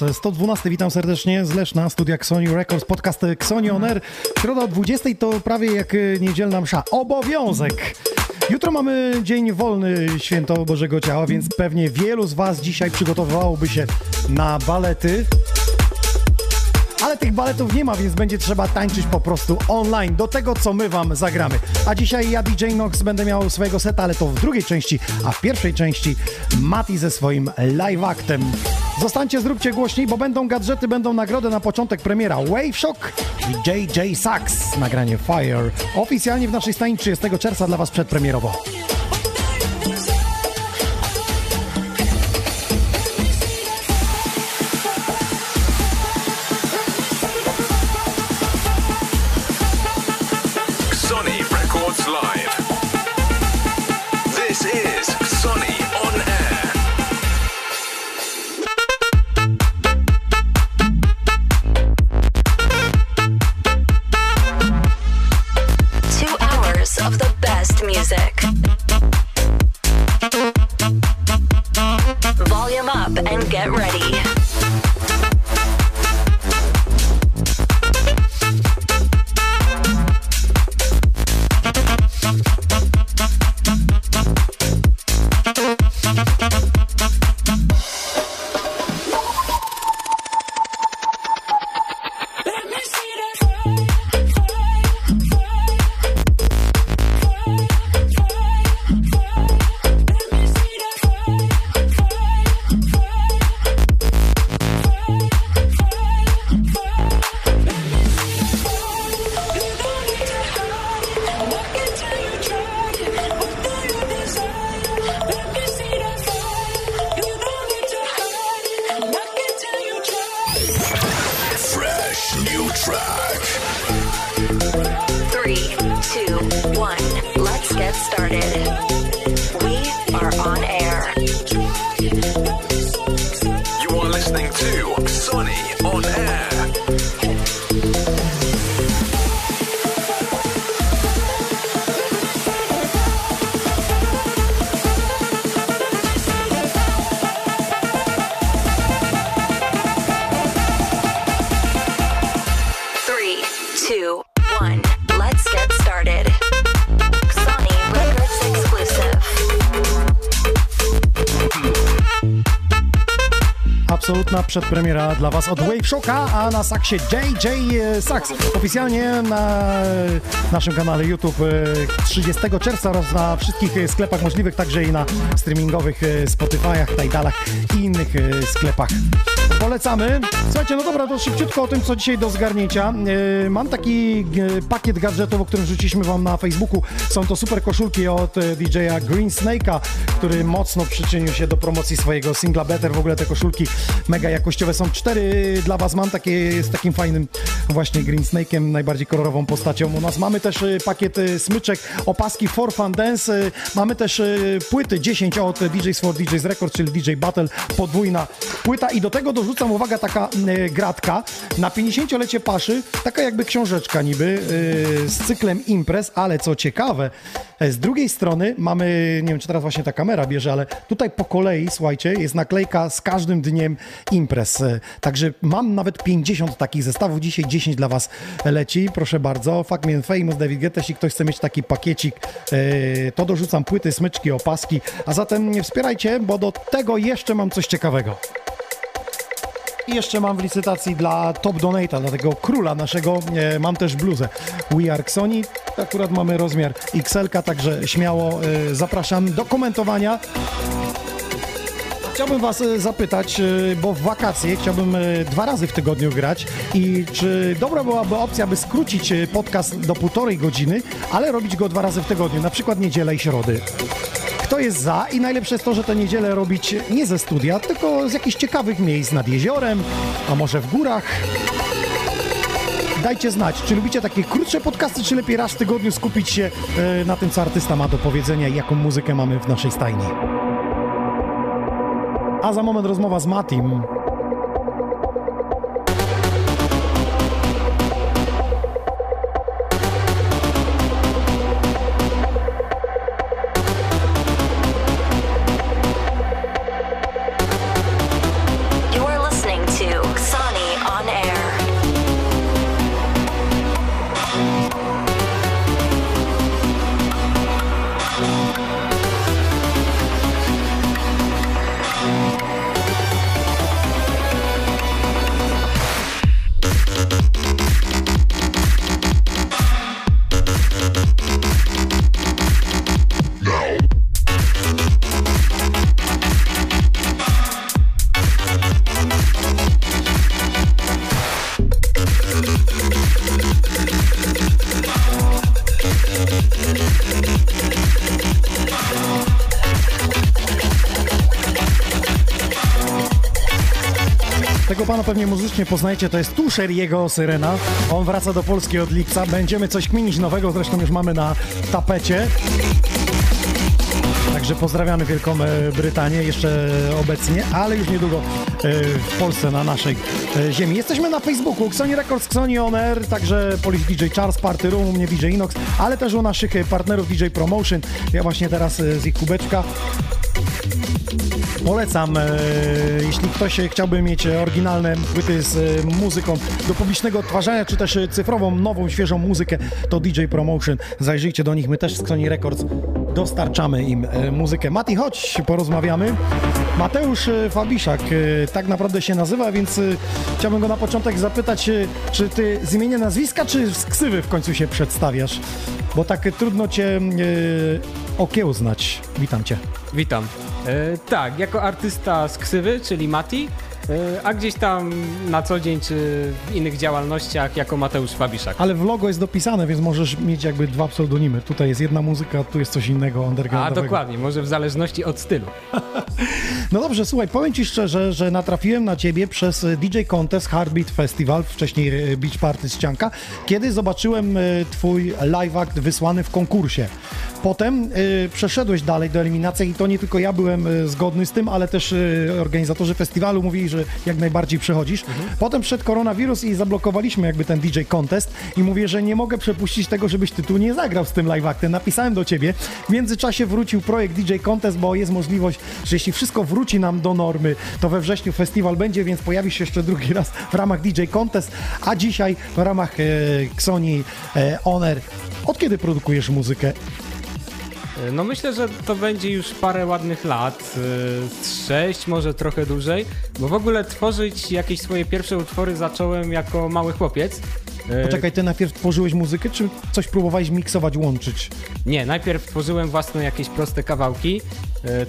Po raz 112 witam serdecznie z Leszna, studia Xoni Records, podcast Xoni On Air. Środa o 20 to prawie jak y, niedzielna msza. Obowiązek! Jutro mamy dzień wolny, święto Bożego Ciała, więc pewnie wielu z Was dzisiaj przygotowywałoby się na balety. Ale tych baletów nie ma, więc będzie trzeba tańczyć po prostu online do tego, co my wam zagramy. A dzisiaj ja, DJ Nox, będę miał swojego seta, ale to w drugiej części, a w pierwszej części Mati ze swoim live actem. Zostańcie, zróbcie głośniej, bo będą gadżety, będą nagrody na początek premiera Wave Shock i JJ Sax, nagranie Fire. Oficjalnie w naszej stanie 30 czerwca dla was przedpremierowo. Absolutna przedpremiera dla Was od Wave Shocka, a na saksie JJ Sax. Oficjalnie na naszym kanale YouTube e, 30 czerwca oraz na wszystkich e, sklepach możliwych, także i na streamingowych e, Spotify'ach, Tidalach i innych e, sklepach. Polecamy. Słuchajcie, no dobra, to szybciutko o tym, co dzisiaj do zgarnięcia. E, Mam taki e, pakiet gadżetów, o którym rzuciliśmy Wam na Facebooku. Są to super koszulki od e, DJ-a Green Snake'a, który mocno przyczynił się do promocji swojego singla Better. W ogóle te koszulki mega jakościowe są. Cztery dla Was mam, takie z takim fajnym właśnie Green Snake'em, najbardziej kolorową postacią. U nas mamy też e, pakiet e, smyczek, opaski For Fun Dance. Mamy też płyty 10 od DJs for DJs Records, czyli DJ Battle, podwójna płyta i do tego dorzucam, uwaga, taka e, gratka na 50-lecie Paszy, taka jakby książeczka niby e, z cyklem imprez, ale co ciekawe, e, z drugiej strony mamy, nie wiem czy teraz właśnie ta kamera bierze, ale tutaj po kolei, słuchajcie, jest naklejka z każdym dniem imprez. Także mam nawet 50 takich zestawów, dzisiaj 10 dla Was leci, proszę bardzo. Fuck Me Famous, David Guetta, jeśli ktoś chce mieć taki pakiecik, to dorzucam płyty, smyczki, opaski, a zatem wspierajcie, bo do tego jeszcze mam coś ciekawego. I jeszcze mam w licytacji dla Top Donata, dla tego króla naszego, e, mam też bluzę We Are Sony. Akurat mamy rozmiar XL, także śmiało e, zapraszam do komentowania. Chciałbym Was e, zapytać, bo w wakacje chciałbym dwa razy w tygodniu grać i czy dobra byłaby opcja, by skrócić podcast do półtorej godziny, ale robić go dwa razy w tygodniu, na przykład niedzielę i środy. Kto jest za i najlepsze jest to, że tę niedzielę robić nie ze studia, tylko z jakichś ciekawych miejsc nad jeziorem, a może w górach. Dajcie znać, czy lubicie takie krótsze podcasty, czy lepiej raz w tygodniu skupić się e, na tym, co artysta ma do powiedzenia i jaką muzykę mamy w naszej stajni. A za moment rozmowa z Matim. Pewnie muzycznie poznajecie, to jest Tusher jego Syrena. On wraca do Polski od lipca. Będziemy coś kminić nowego, zresztą już mamy na tapecie. Także pozdrawiamy Wielką e, Brytanię jeszcze obecnie, ale już niedługo e, w Polsce, na naszej e, ziemi. Jesteśmy na Facebooku, Xoni Records, Xoni On Air, także Polish DJ Charles, Party Room, u mnie DJ Inox, ale też u naszych partnerów DJ Promotion. Ja właśnie teraz z ich kubeczka Polecam, e, jeśli ktoś chciałby mieć oryginalne płyty z e, muzyką do publicznego odtwarzania, czy też cyfrową, nową, świeżą muzykę, to DJ Promotion. Zajrzyjcie do nich, my też z Sony Records dostarczamy im e, muzykę. Mati, chodź, porozmawiamy. Mateusz e, Fabiszak, e, tak naprawdę się nazywa, więc chciałbym go na początek zapytać, czy ty z imienia nazwiska, czy z ksywy w końcu się przedstawiasz? Bo tak trudno cię okiełznać. Witam cię. Witam. E, tak, jako artysta z ksywy, czyli Mati, e, a gdzieś tam na co dzień czy w innych działalnościach jako Mateusz Fabiszak. Ale w logo jest dopisane, więc możesz mieć jakby dwa pseudonimy. Tutaj jest jedna muzyka, tu jest coś innego A undergroundowego. dokładnie, może w zależności od stylu. No dobrze, słuchaj, powiem Ci szczerze, że natrafiłem na Ciebie przez DJ Contest Heartbeat Festival, wcześniej e, Beach Party z Cianka, kiedy zobaczyłem Twój live act wysłany w konkursie. Potem e, przeszedłeś dalej do eliminacji i to nie tylko ja byłem e, zgodny z tym, ale też e, organizatorzy festiwalu mówili, że jak najbardziej przechodzisz. Potem wszedł koronawirus i zablokowaliśmy jakby ten DJ Contest i mówię, że nie mogę przepuścić tego, żebyś Ty tu nie zagrał z tym live actem. Napisałem do Ciebie. W międzyczasie wrócił projekt DJ Contest, bo jest możliwość, że jeśli wszystko wróci nam do normy, to we wrześniu festiwal będzie, więc pojawi się jeszcze drugi raz w ramach DJ Contest, a dzisiaj w ramach e, Xoni e, Honor. Od kiedy produkujesz muzykę? E, No myślę, że to będzie już parę ładnych lat, e, sześć, może trochę dłużej, bo w ogóle tworzyć jakieś swoje pierwsze utwory zacząłem jako mały chłopiec. E, Poczekaj, ty najpierw tworzyłeś muzykę, czy coś próbowałeś miksować, łączyć? Nie, najpierw tworzyłem własne jakieś proste kawałki,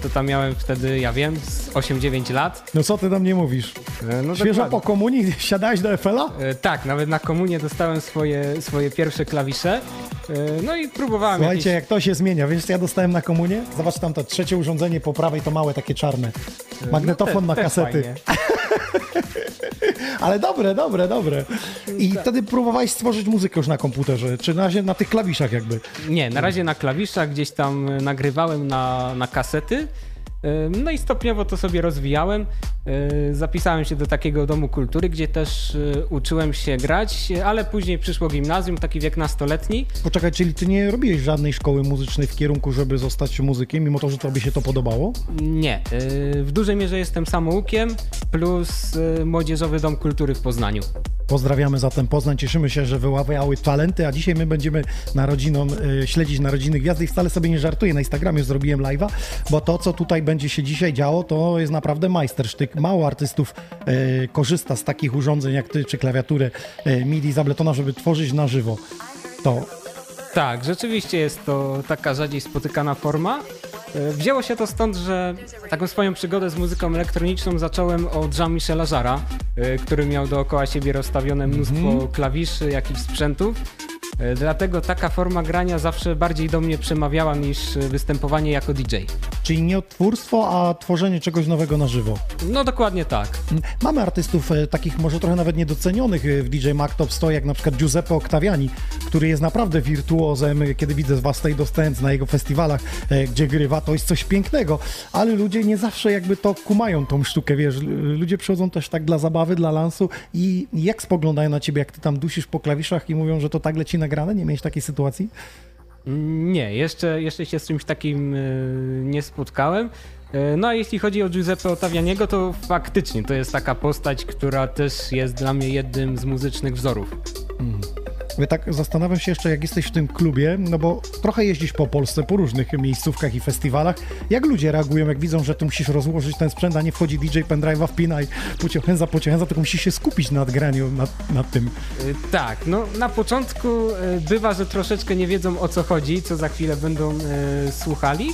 to tam miałem wtedy, ja wiem, z 8-9 lat. No co ty tam nie mówisz? E, No Świeżo dokładnie. po komunii siadałeś do FL-a? E, Tak, nawet na komunie dostałem swoje, swoje pierwsze klawisze. E, No i próbowałem Słuchajcie, jakieś... jak to się zmienia. Wiesz, co ja dostałem na komunie? Zobacz tam to trzecie urządzenie po prawej, to małe, takie czarne. Magnetofon no, na te- też kasety. Ale dobre, dobre, dobre. I Tak. wtedy próbowałeś stworzyć muzykę już na komputerze, czy na razie na tych klawiszach jakby. Nie, na razie na klawiszach gdzieś tam nagrywałem na, na kasety. No i stopniowo to sobie rozwijałem. Zapisałem się do takiego domu kultury, gdzie też uczyłem się grać, ale później przyszło gimnazjum, taki wiek nastoletni. Poczekaj, czyli ty nie robiłeś żadnej szkoły muzycznej w kierunku, żeby zostać muzykiem, mimo to, że tobie się to podobało? Nie. W dużej mierze jestem samoukiem, plus Młodzieżowy Dom Kultury w Poznaniu. Pozdrawiamy zatem Poznań, cieszymy się, że wyławiały talenty, a dzisiaj my będziemy narodzinom, śledzić narodziny gwiazdy i wcale sobie nie żartuję, na Instagramie zrobiłem live'a, bo to, co tutaj będzie się dzisiaj działo, to jest naprawdę majstersztyk. Mało artystów y, korzysta z takich urządzeń jak ty, czy klawiaturę y, MIDI z Abletona, żeby tworzyć na żywo. To tak, rzeczywiście jest to taka rzadziej spotykana forma. E, wzięło się to stąd, że taką swoją przygodę z muzyką elektroniczną zacząłem od Jean-Michela Jarra, e, który miał dookoła siebie rozstawione mnóstwo mm. klawiszy, jakichś sprzętów. E, dlatego taka forma grania zawsze bardziej do mnie przemawiała niż występowanie jako DJ. Czyli nie odtwórstwo, a tworzenie czegoś nowego na żywo. No dokładnie tak. Mamy artystów e, takich może trochę nawet niedocenionych e, w DJ Mac Top 100, jak na przykład Giuseppe Octaviani, który jest naprawdę wirtuozem. Kiedy widzę z was tutaj dostęp na jego festiwalach, gdzie grywa, to jest coś pięknego, ale ludzie nie zawsze jakby to kumają tą sztukę, wiesz, ludzie przychodzą też tak dla zabawy, dla lansu i jak spoglądają na ciebie, jak ty tam dusisz po klawiszach i mówią, że to tak leci nagrane? Nie miałeś takiej sytuacji? Nie, jeszcze, jeszcze się z czymś takim y, nie spotkałem. Y, no a jeśli chodzi o Giuseppe Ottavianiego, to faktycznie to jest taka postać, która też jest dla mnie jednym z muzycznych wzorów. Mm. Ja tak zastanawiam się jeszcze, jak jesteś w tym klubie, no bo trochę jeździsz po Polsce, po różnych miejscówkach i festiwalach. Jak ludzie reagują, jak widzą, że ty musisz rozłożyć ten sprzęt, a nie wchodzi DJ pendrive'a, wpinaj, pociąchęza, pociąchęza, tylko musisz się skupić nad graniu, nad, nad tym. Y, tak, no na początku y, bywa, że troszeczkę nie wiedzą o co chodzi, co za chwilę będą y, słuchali.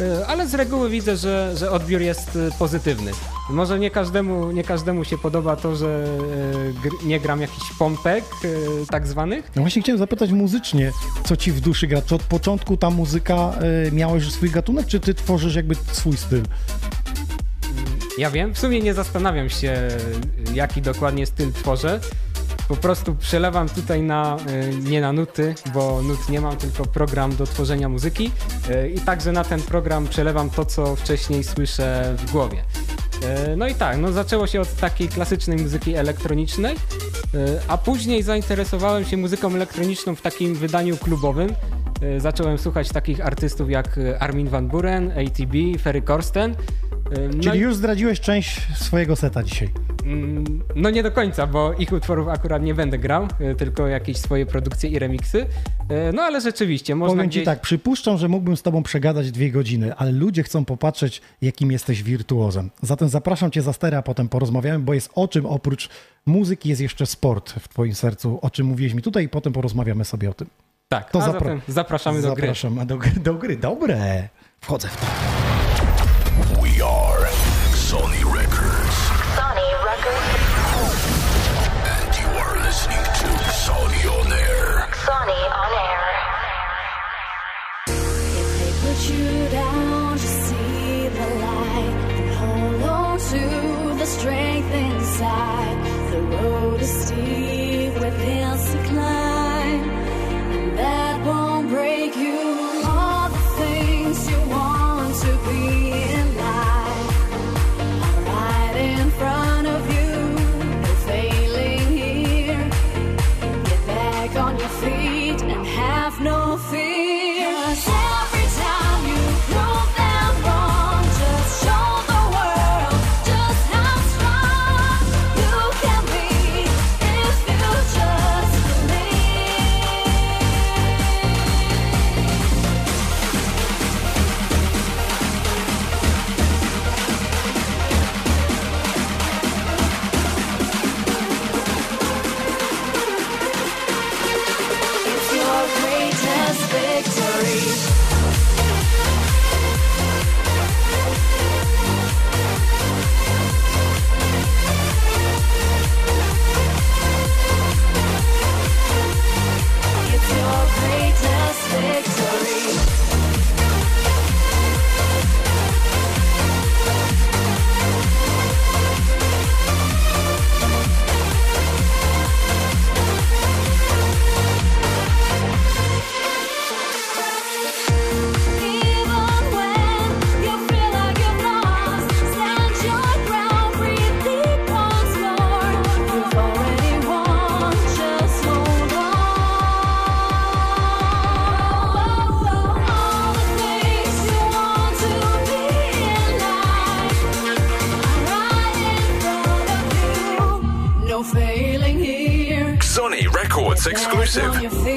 E, ale z reguły widzę, że, że odbiór jest e, pozytywny. Może nie każdemu, nie każdemu się podoba to, że e, nie gram jakichś pompek tak zwanych. No właśnie chciałem zapytać muzycznie, co ci w duszy gra? Czy od początku ta muzyka miała już swój gatunek, czy ty tworzysz jakby swój styl? Ja wiem, w sumie nie zastanawiam się, jaki dokładnie styl tworzę po prostu przelewam tutaj na, e, nie na nuty, bo nut nie mam, tylko program do tworzenia muzyki e, i także na ten program przelewam to, co wcześniej słyszę w głowie. E, no i tak, no zaczęło się od takiej klasycznej muzyki elektronicznej, a później zainteresowałem się muzyką elektroniczną w takim wydaniu klubowym. Zacząłem słuchać takich artystów jak Armin van Buren, ATB, Ferry Corsten. No Czyli już zdradziłeś część swojego seta dzisiaj. Mm, no nie do końca, bo ich utworów akurat nie będę grał, e, tylko jakieś swoje produkcje i remiksy. E, no ale rzeczywiście, można Powiem gdzieś... ci tak, przypuszczam, że mógłbym z tobą przegadać dwie godziny, ale ludzie chcą popatrzeć, jakim jesteś wirtuozem. Zatem zapraszam cię za stery, a potem porozmawiamy, bo jest o czym oprócz muzyki jest jeszcze sport w twoim sercu, o czym mówiłeś mi tutaj i potem porozmawiamy sobie o tym. Tak, to zapra zapraszamy do gry. Zapraszamy do gry. Do gry. Dobre. Wchodzę w to. strength inside. The road is steep. exclusive.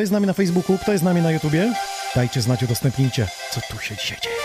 Kto jest z nami na Facebooku? Kto jest z nami na YouTubie? Dajcie znać, udostępnijcie, co tu się dzisiaj dzieje.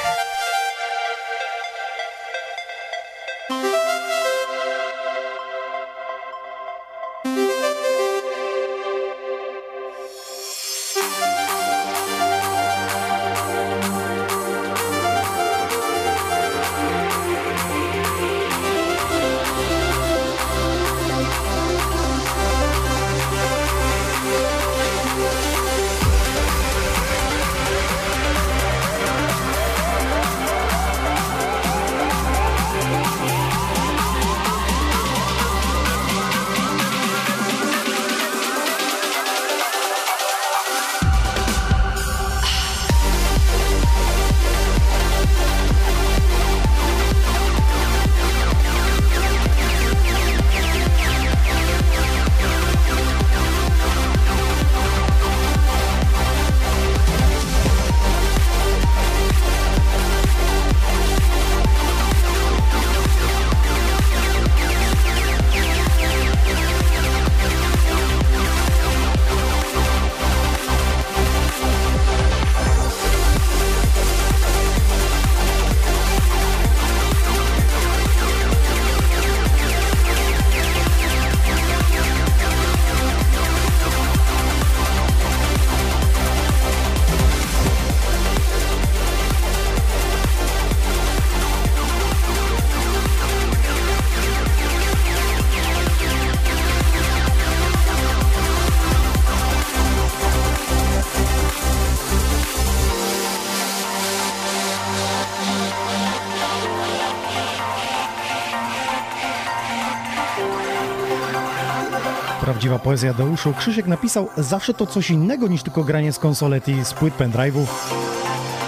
nazywa Poezja Deuszu, Krzysiek napisał Zawsze to coś innego niż tylko granie z konsolety z płyt pendrive'ów.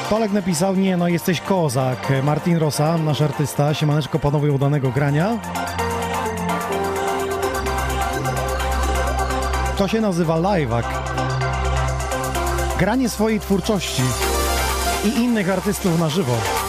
Tolek napisał, nie no, jesteś kozak. Martin Rosa, nasz artysta, siemaneczko panowie udanego grania. To się nazywa live'ak. Granie swojej twórczości i innych artystów na żywo.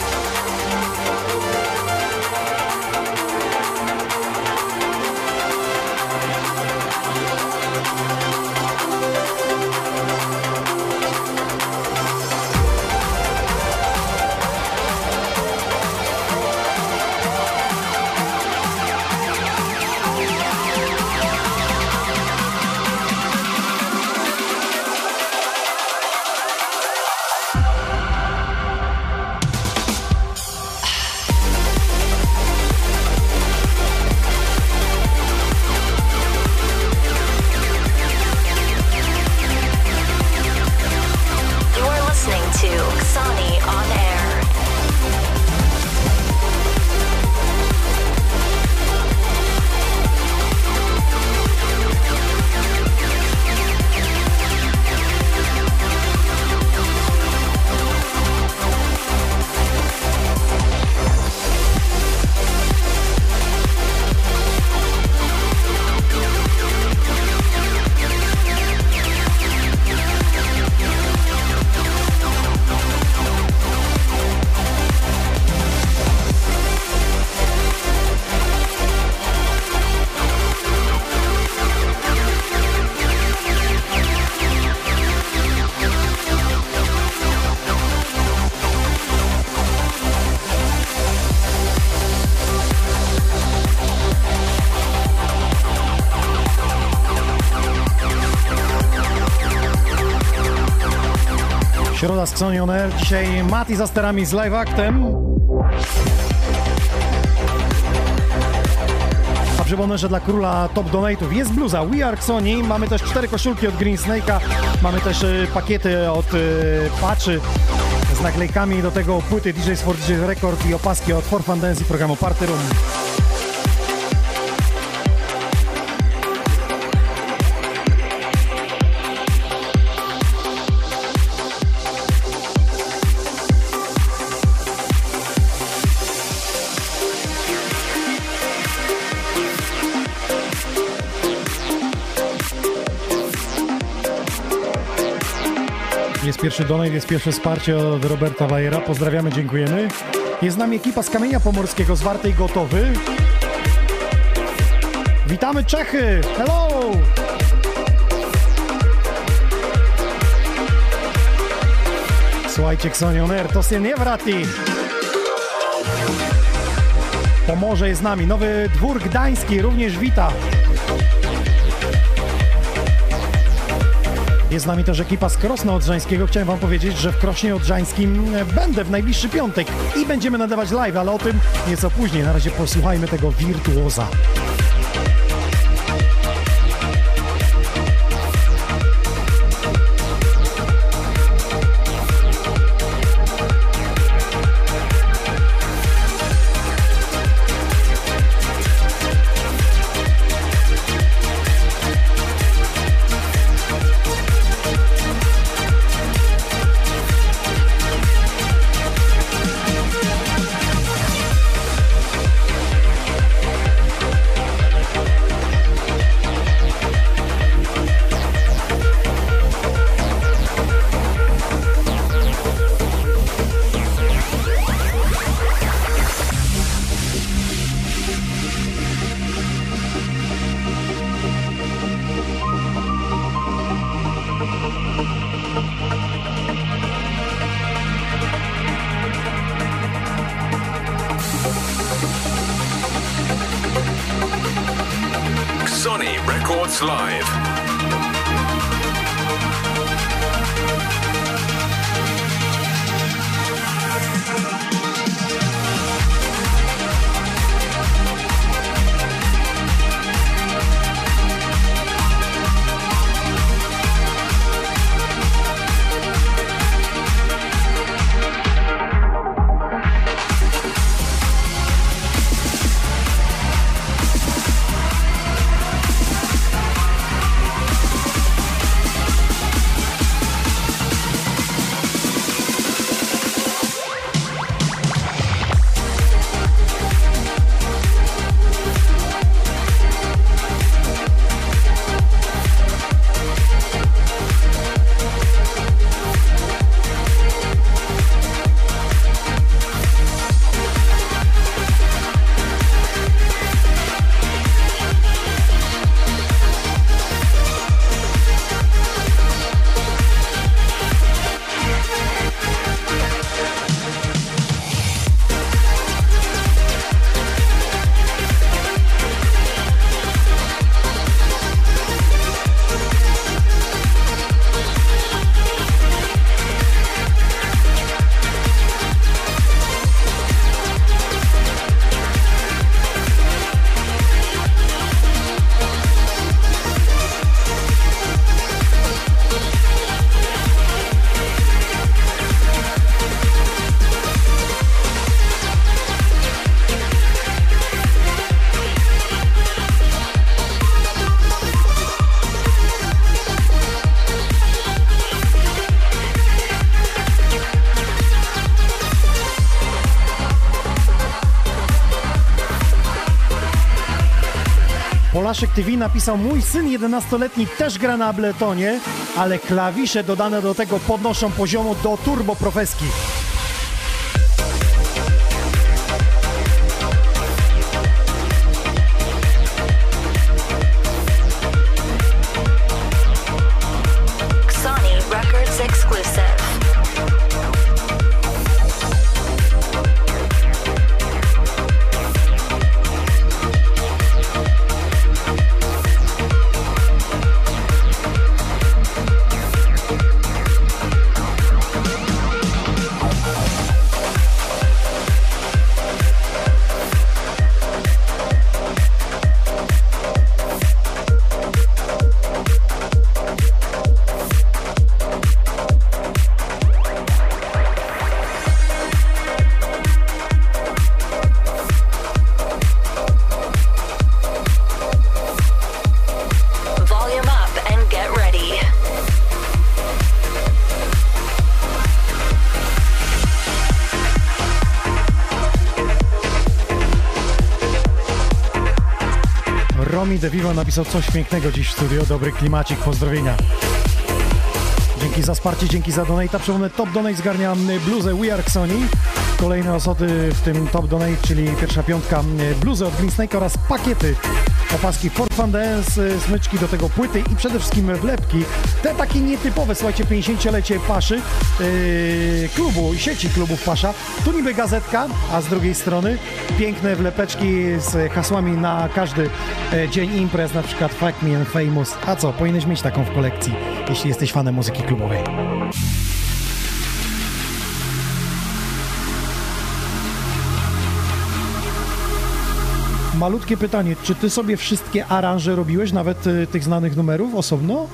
Z Xonion Air. Dzisiaj Mati za sterami z live actem. A przypomnę, że dla króla top donate'ów jest bluza We Are Sony. Mamy też cztery koszulki od Green Snake'a. Mamy też y, pakiety od y, patchy z naklejkami. Do tego płyty DJ's for DJ's Record i opaski od For Fun Dance i programu Party Room. Pierwszy donate, jest pierwsze wsparcie od Roberta Wajera. Pozdrawiamy, dziękujemy. Jest z nami ekipa z Kamienia Pomorskiego, z Wartej Gotowy. Witamy Czechy! Hello! Słuchajcie, Xonioner, to się nie wrati. Pomorze jest z nami. Nowy Dwór Gdański również wita. Jest z nami też ekipa z Krosna Odrzańskiego. Chciałem wam powiedzieć, że w Krośnie Odrzańskim e, będę w najbliższy piątek i będziemy nadawać live, ale o tym nieco później. Na razie posłuchajmy tego wirtuoza. Blaszek TV napisał, mój syn 11-letni też gra na Abletonie, ale klawisze dodane do tego podnoszą poziomu do turbo profeski. Romi De Vivo napisał coś pięknego dziś w studio. Dobry klimacik, pozdrowienia. Dzięki za wsparcie, dzięki za donate. Przypomnę, top donate zgarnia bluzę We Are Sony. Kolejne osoby w tym top donate, czyli pierwsza piątka, bluzę od Green Snake oraz pakiety opaski Fort Fun Dance, smyczki do tego płyty i przede wszystkim wlepki. Te takie nietypowe, słuchajcie, 50-lecie Paszy, yy, klubu, sieci klubów Pasza. Tu niby gazetka, a z drugiej strony piękne wlepeczki z hasłami na każdy e, dzień imprez, na przykład Fuck Me and Famous. A co, powinieneś mieć taką w kolekcji, jeśli jesteś fanem muzyki klubowej. Malutkie pytanie, czy ty sobie wszystkie aranże robiłeś, nawet y, tych znanych numerów osobno?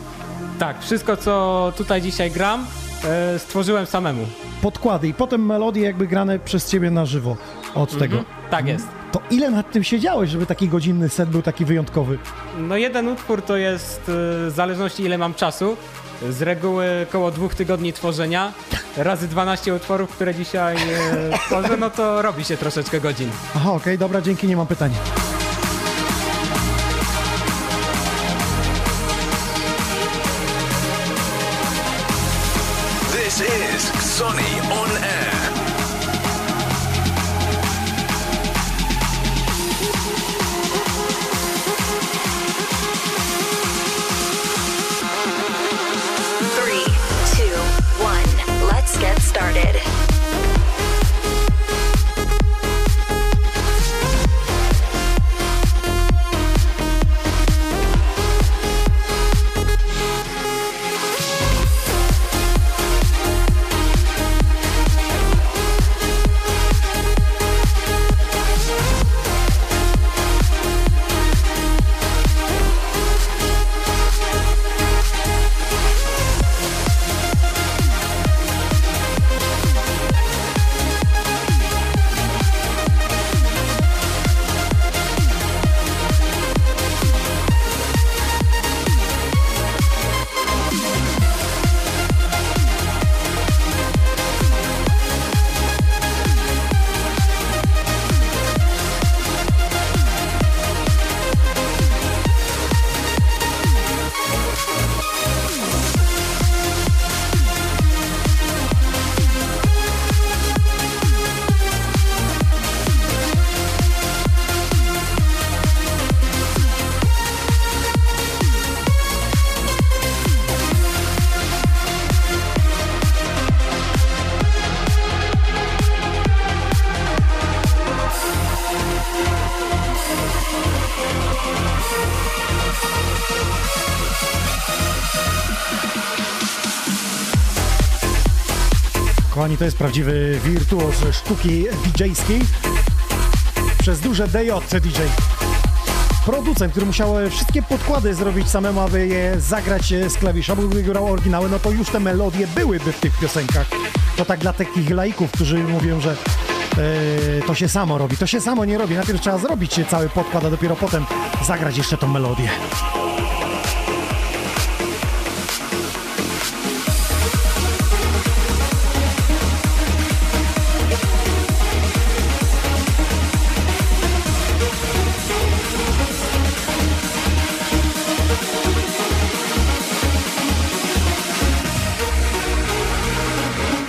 Tak, wszystko co tutaj dzisiaj gram, e, stworzyłem samemu. Podkłady i potem melodie jakby grane przez ciebie na żywo od tego. Tak jest. To ile nad tym siedziałeś, żeby taki godzinny set był taki wyjątkowy? No jeden utwór to jest e, w zależności ile mam czasu. Z reguły około dwóch tygodni tworzenia, razy 12 utworów, które dzisiaj e, tworzę, no to robi się troszeczkę godzin. Aha, okej, dobra, dzięki, nie mam pytania. Kochani, to jest prawdziwy wirtuoz sztuki DJ-skiej. Przez duże DJ DJ. Producent, który musiał wszystkie podkłady zrobić samemu, aby je zagrać z klawisza, bo gdyby grał oryginały, no to już te melodie byłyby w tych piosenkach. To tak dla takich laików, którzy mówią, że e, to się samo robi. To się samo nie robi. Najpierw trzeba zrobić cały podkład, a dopiero potem zagrać jeszcze tą melodię.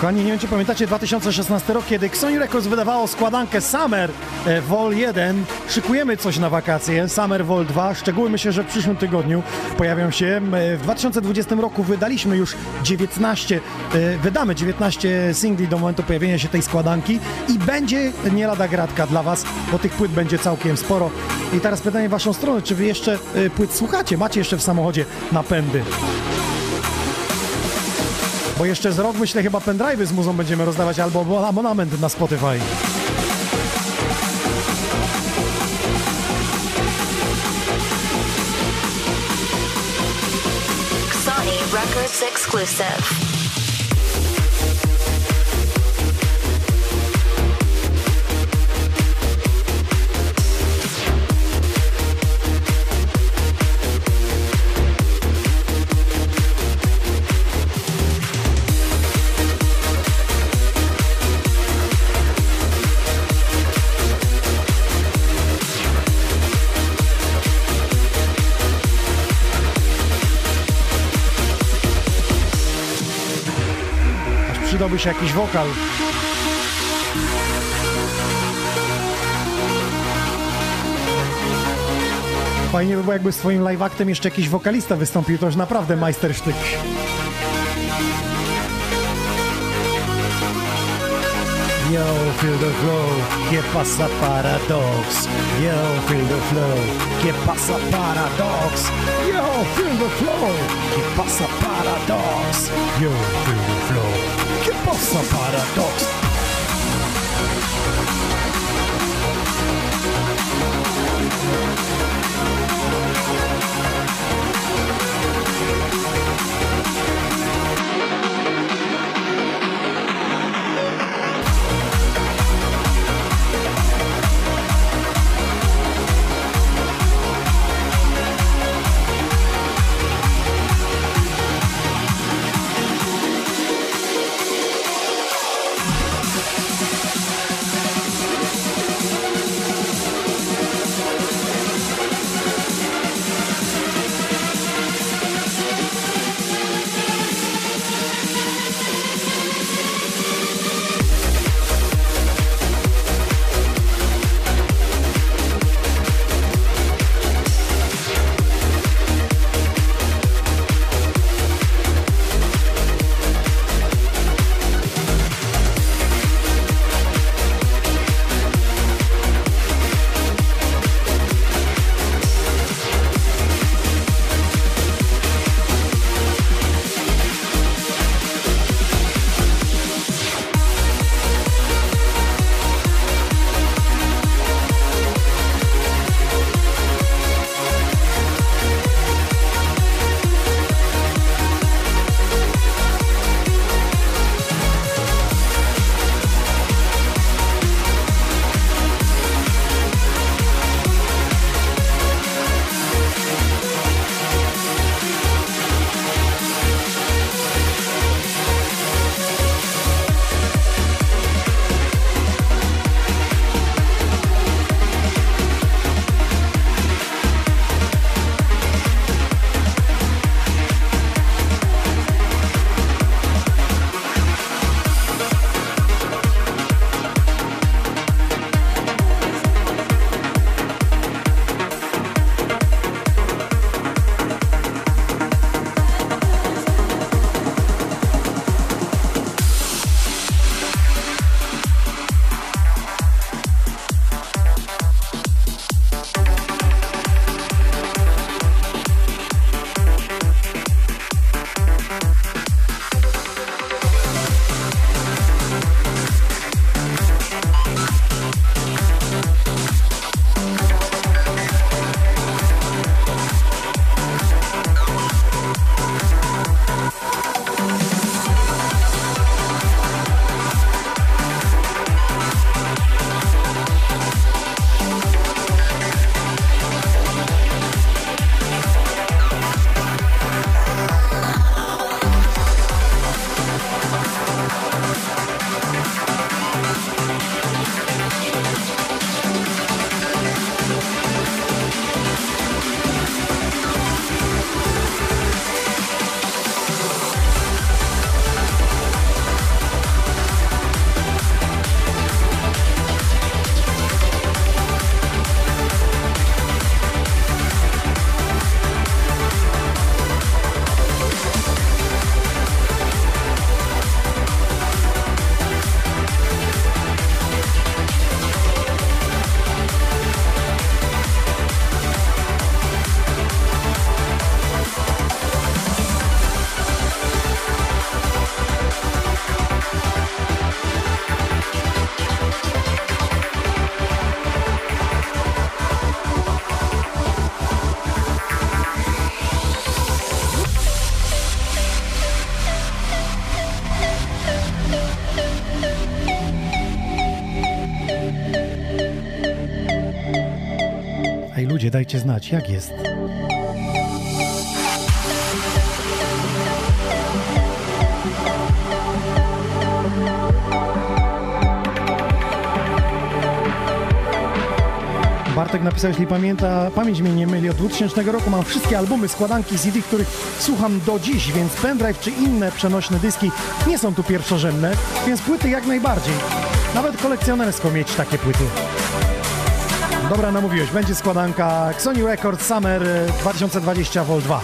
Kochani, nie wiem czy pamiętacie 2016 rok, kiedy Sony Records wydawało składankę Summer e, Vol 1. Szykujemy coś na wakacje, Summer Vol 2. Szczegóły myślę, że w przyszłym tygodniu pojawią się. E, W 2020 roku wydaliśmy już 19, e, wydamy 19 singli do momentu pojawienia się tej składanki i będzie nie lada gratka dla Was, bo tych płyt będzie całkiem sporo. I teraz pytanie w Waszą stronę, czy Wy jeszcze płyt słuchacie? Macie jeszcze w samochodzie napędy? Bo jeszcze z rok, myślę, chyba pendrive'y z muzą będziemy rozdawać albo abonament na Spotify. Records exclusive. Się jakiś wokal. Fajnie by było, jakby swoim live actem jeszcze jakiś wokalista wystąpił, to już naprawdę majstersztyk. Yo, feel the flow, que pasa paradox. Yo, feel the flow, que pasa paradox. Yo, feel the flow, que pasa paradox. Yo, feel the flow, que pasa paradox. Dajcie znać, jak jest. Bartek napisał, jeśli pamięta, pamięć mnie nie myli, od 2000 roku mam wszystkie albumy, składanki CD, których słucham do dziś, więc pendrive czy inne przenośne dyski nie są tu pierwszorzędne, więc płyty jak najbardziej. Nawet kolekcjonersko mieć takie płyty. Dobra, namówiłeś, będzie składanka Sony Records Summer e, 2020 Vol 2.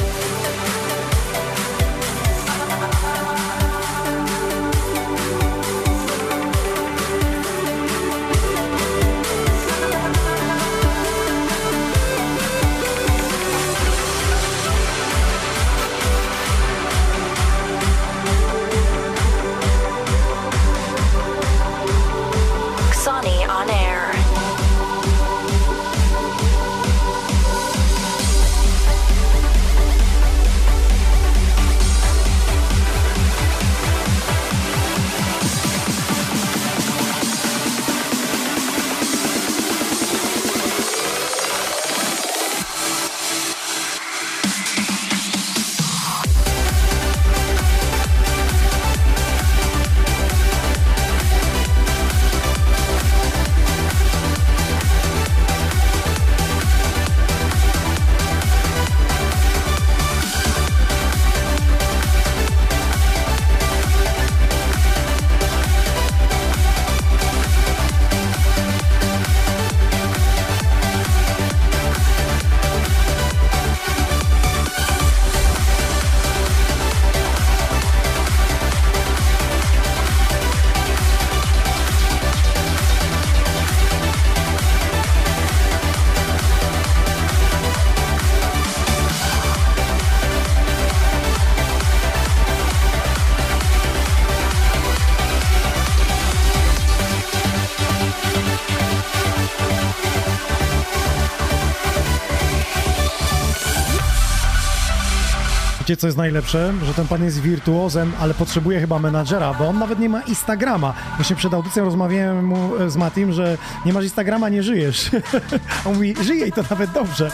co jest najlepsze? Że ten pan jest wirtuozem, ale potrzebuje chyba menadżera, bo on nawet nie ma Instagrama. Właśnie przed audycją rozmawiałem mu e, z Matim, że nie masz Instagrama, nie żyjesz. On mówi, żyje i to nawet dobrze.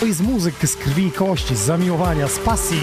To jest muzyk z krwi i kości, z zamiłowania, z pasji.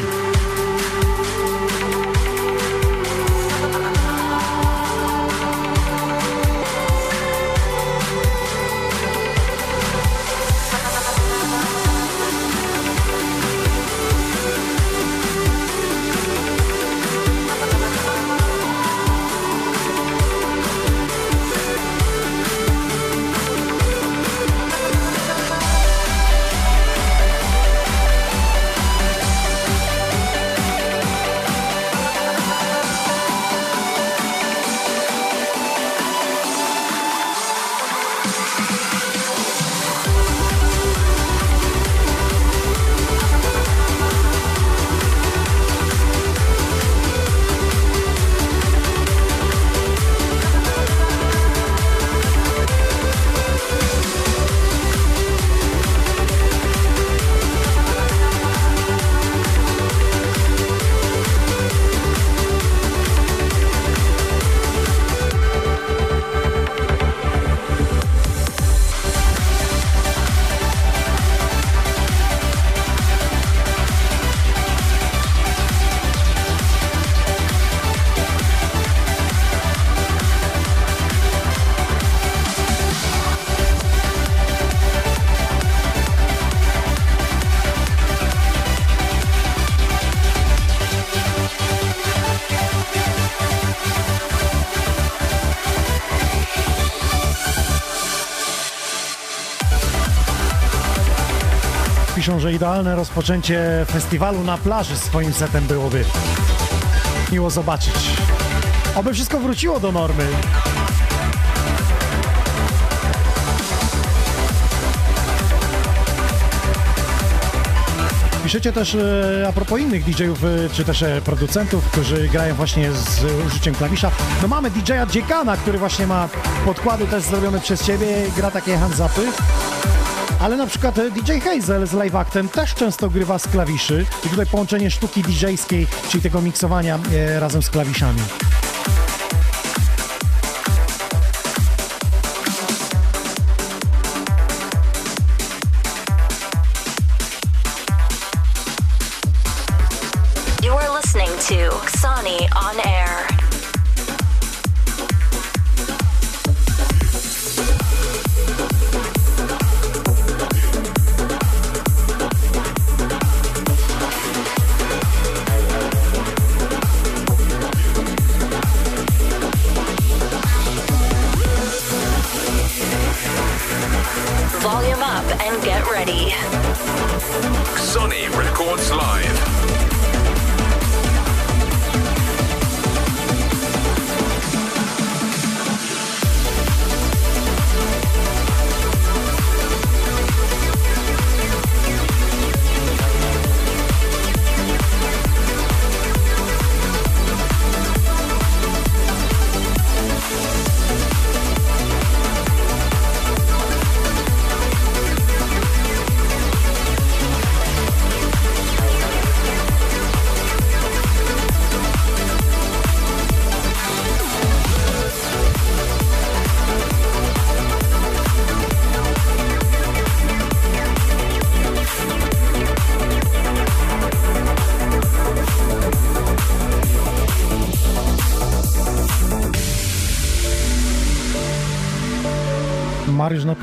Idealne rozpoczęcie festiwalu na plaży swoim setem byłoby. Miło zobaczyć. Oby wszystko wróciło do normy. Piszecie też e, a propos innych DJ-ów, e, czy też e, producentów, którzy grają właśnie z użyciem klawisza. No mamy DJ-a Dziekana, który właśnie ma podkłady też zrobione przez ciebie, gra takie hands-upy. Ale na przykład e, DJ Hazel z Live Actem też często grywa z klawiszy i tutaj połączenie sztuki DJ-skiej, czyli tego miksowania e, razem z klawiszami.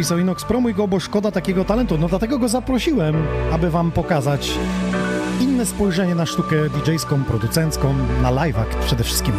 Napisał Inox, promuj go, bo szkoda takiego talentu. No dlatego go zaprosiłem, aby wam pokazać inne spojrzenie na sztukę DJ-ską, producencką, na live'ach przede wszystkim.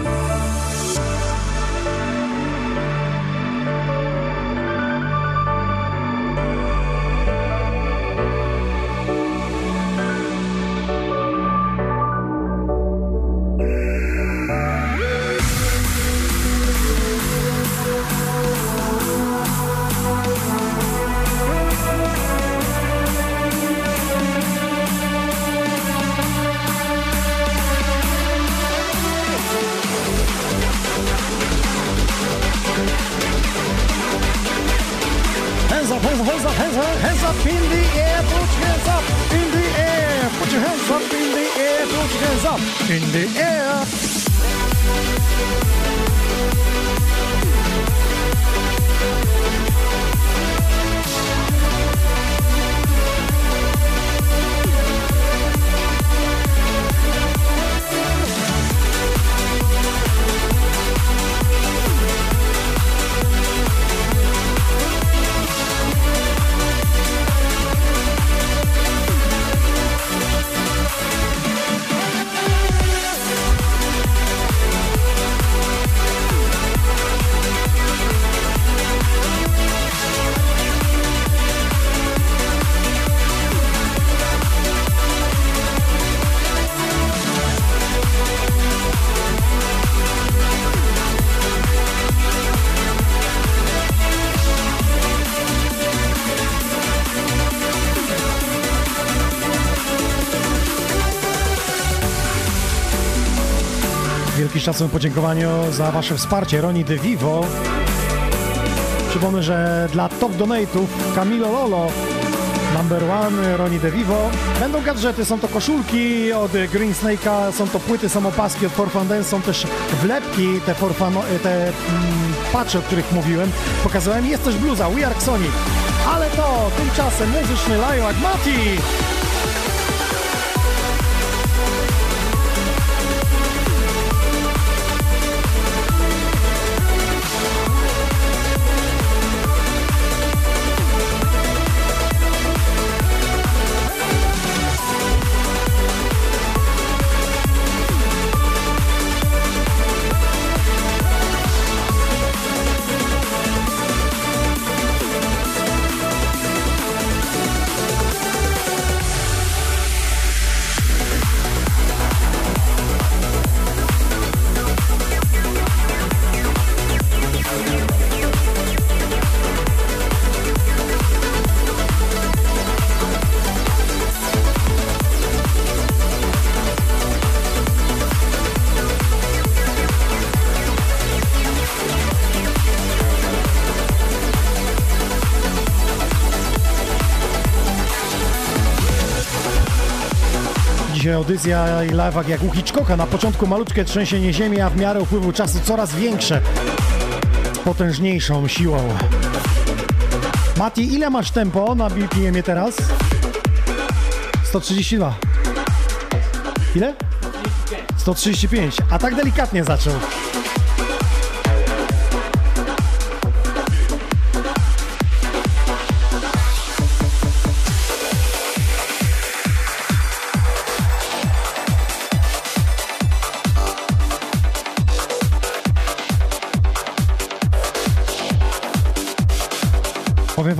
In the air. Szacun podziękowaniu za wasze wsparcie. Roni De Vivo. Przypomnę, że dla top donate'ów Camilo Lolo Number One, Roni De Vivo. Będą gadżety, są to koszulki od Green Snake'a, są to płyty, są opaski od Forfan Dance, są też wlepki, te, forfano, te mm, patche, o których mówiłem. Pokazałem, jest też bluza, We Are Sonic. Ale to tymczasem muzyczny Lilac Mati! Audycja i live'ak jak u Hitchcocka. Na początku malutkie trzęsienie ziemi, a w miarę upływu czasu coraz większe. Potężniejszą siłą. Mati, ile masz tempo na BPM-ie teraz? 132. Ile? 135, a tak delikatnie zaczął.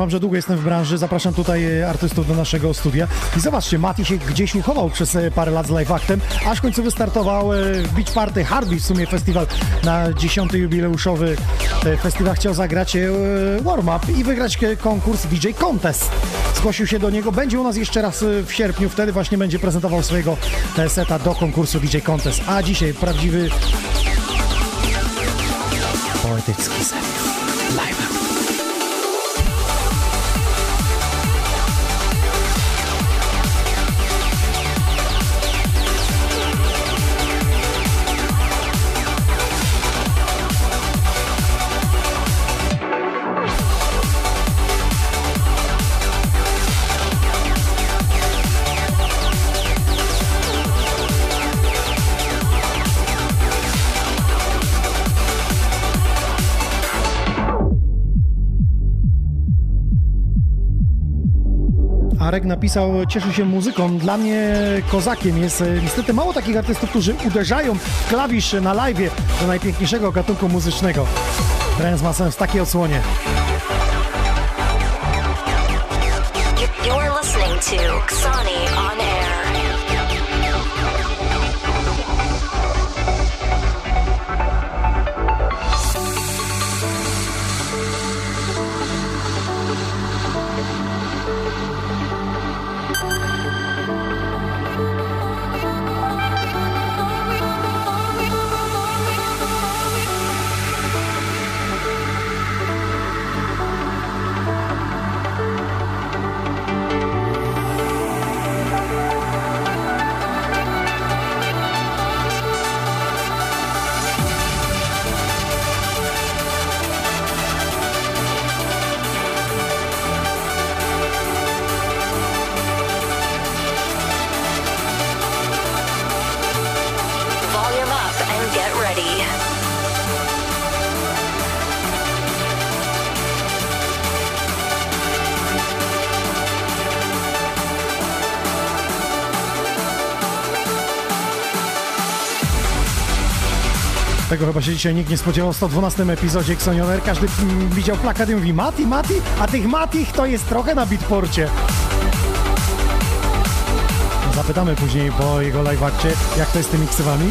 Wam, że długo jestem w branży, zapraszam tutaj e, artystów do naszego studia i zobaczcie, Mati się gdzieś uchował przez e, parę lat z live actem, aż w końcu wystartował e, w Beach Party Harvey, w sumie festiwal na 10. jubileuszowy e, festiwal chciał zagrać e, warm-up i wygrać e, konkurs DJ Contest. Zgłosił się do niego, będzie u nas jeszcze raz e, w sierpniu, wtedy właśnie będzie prezentował swojego e, seta do konkursu DJ Contest. A dzisiaj prawdziwy poetycki set. Arek napisał, cieszy się muzyką. Dla mnie kozakiem jest e, niestety mało takich artystów, którzy uderzają w klawisz na live do najpiękniejszego gatunku muzycznego. Trans ma sens w takiej odsłonie. You- You're listening to Xani się dzisiaj nikt nie spodziewał w 112 epizodzie Xonioner. Każdy mm, widział plakat i mówi Mati, Mati, a tych Matich to jest trochę na Beatporcie. Zapytamy później po jego live jak to jest z tymi ksywami.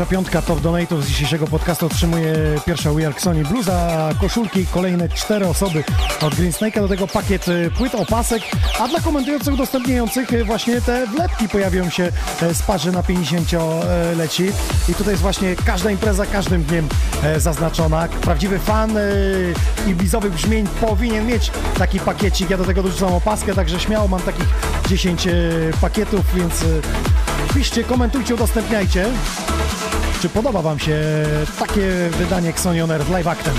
Pierwsza piątka top donate'ów z dzisiejszego podcastu otrzymuje pierwsza We Are Sony Bluza, koszulki, kolejne cztery osoby od Green Snake'a, do tego pakiet e, płyt, opasek, a dla komentujących, udostępniających e, właśnie te wlepki pojawią się e, z parzy na 50-leci i tutaj jest właśnie każda impreza każdym dniem zaznaczona. Prawdziwy fan i blizowych brzmień powinien mieć taki pakiecik, ja do tego dorzucam opaskę, także śmiało mam takich 10 e, pakietów, więc piszcie, komentujcie, udostępniajcie. Czy podoba Wam się takie wydanie Xonioner z live actem?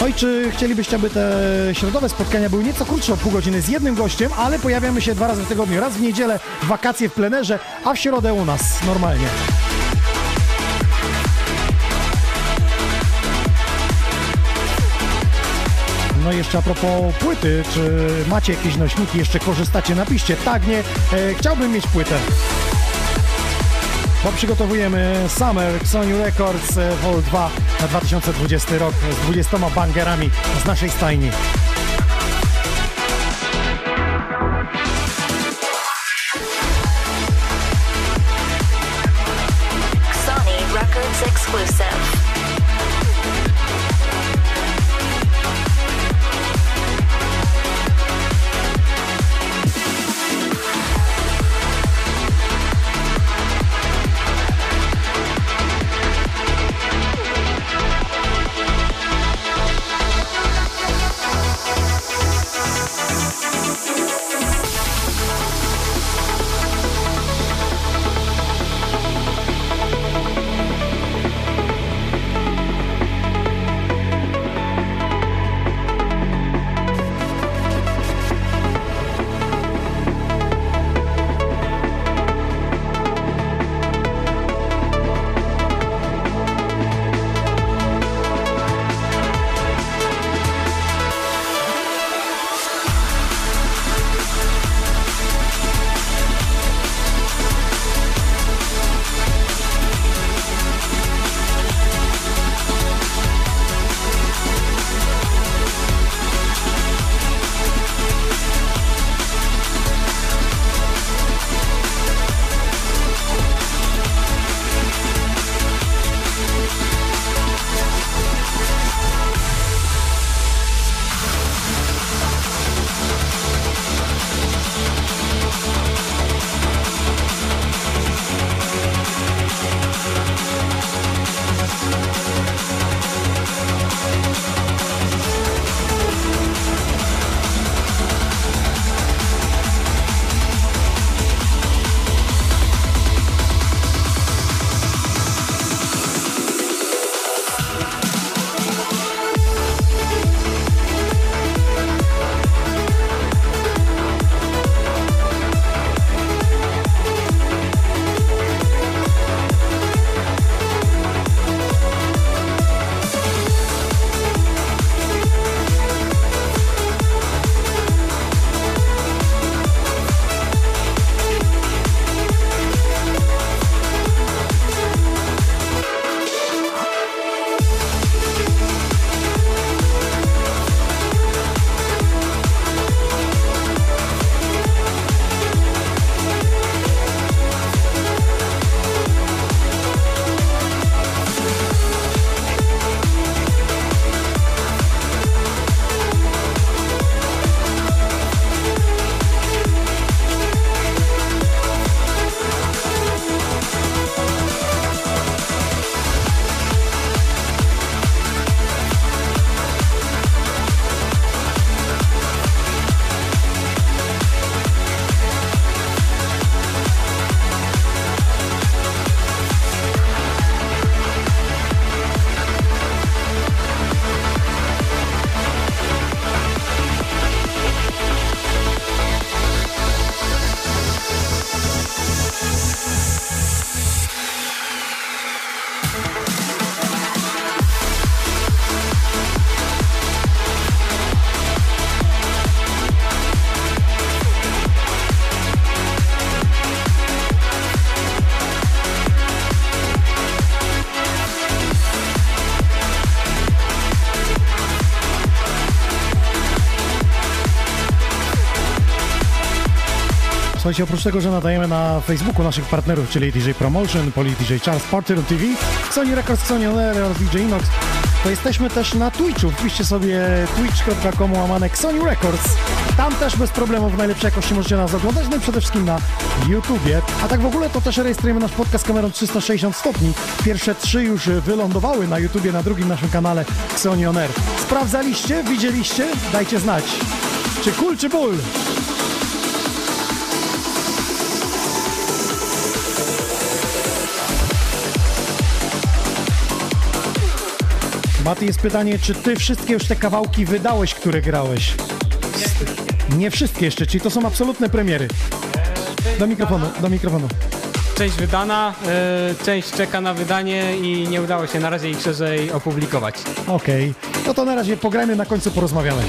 No i czy chcielibyście, aby te środowe spotkania były nieco krótsze o pół godziny z jednym gościem, ale pojawiamy się dwa razy w tygodniu, raz w niedzielę, wakacje w plenerze, a w środę u nas normalnie. No i jeszcze a propos płyty, czy macie jakieś nośniki, jeszcze korzystacie? Napiszcie, tak, nie, e, chciałbym mieć płytę. Bo przygotowujemy Summer Sony Records e, Vol 2 na 2020 rok z 20 bangerami z naszej stajni. Słuchajcie, oprócz tego, że nadajemy na Facebooku naszych partnerów, czyli DJ Promotion, Poli DJ Charles, Room TV, Sony Records, Sony On Air oraz DJ Inox, to jesteśmy też na Twitchu. Wpiszcie sobie twitch.com łamane Sony Records. Tam też bez problemu w najlepszej jakości możecie nas oglądać, no i przede wszystkim na YouTubie. A tak w ogóle to też rejestrujemy nasz podcast kamerą 360 stopni. Pierwsze trzy już wylądowały na YouTubie, na drugim naszym kanale Sony On Air. Sprawdzaliście? Widzieliście? Dajcie znać. Czy kul, czy ból? Mati, jest pytanie, czy ty wszystkie już te kawałki wydałeś, które grałeś? Nie wszystkie jeszcze, czyli to są absolutne premiery. Do mikrofonu, do mikrofonu. Część wydana, e, część czeka na wydanie i nie udało się na razie ich szerzej opublikować. Okej, no to na razie pograjmy, na końcu porozmawiamy.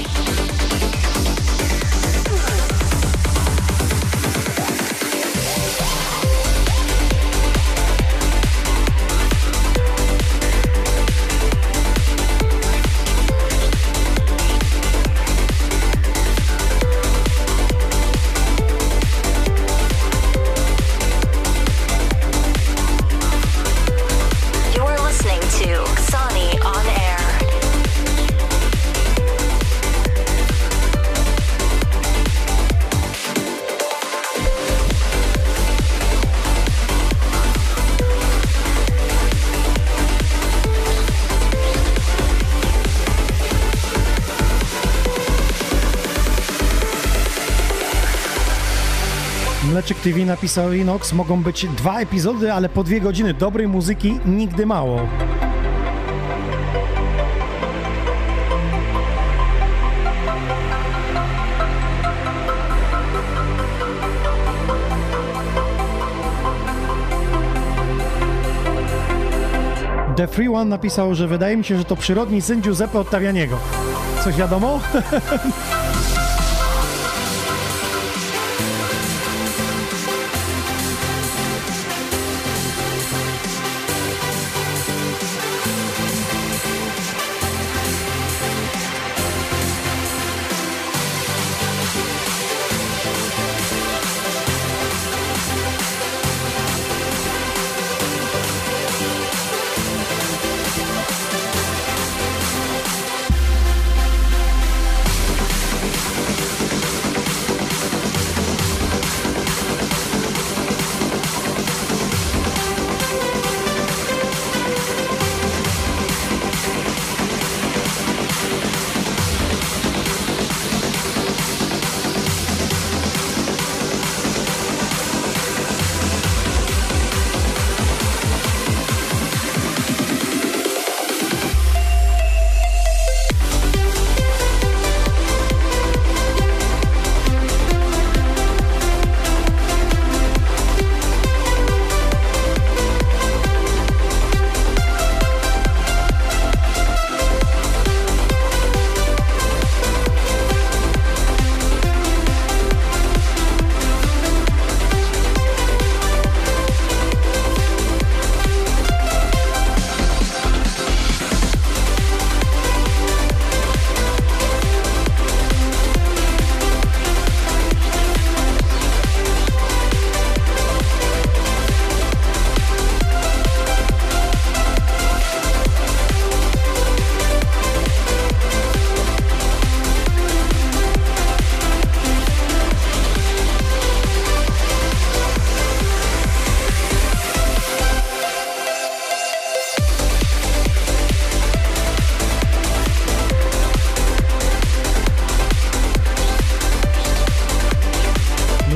Mleczek TV napisał Inox, mogą być dwa epizody, ale po dwie godziny dobrej muzyki nigdy mało. The Free One napisał, że wydaje mi się, że to przyrodni syn Giuseppe Ottavianiego. Coś wiadomo?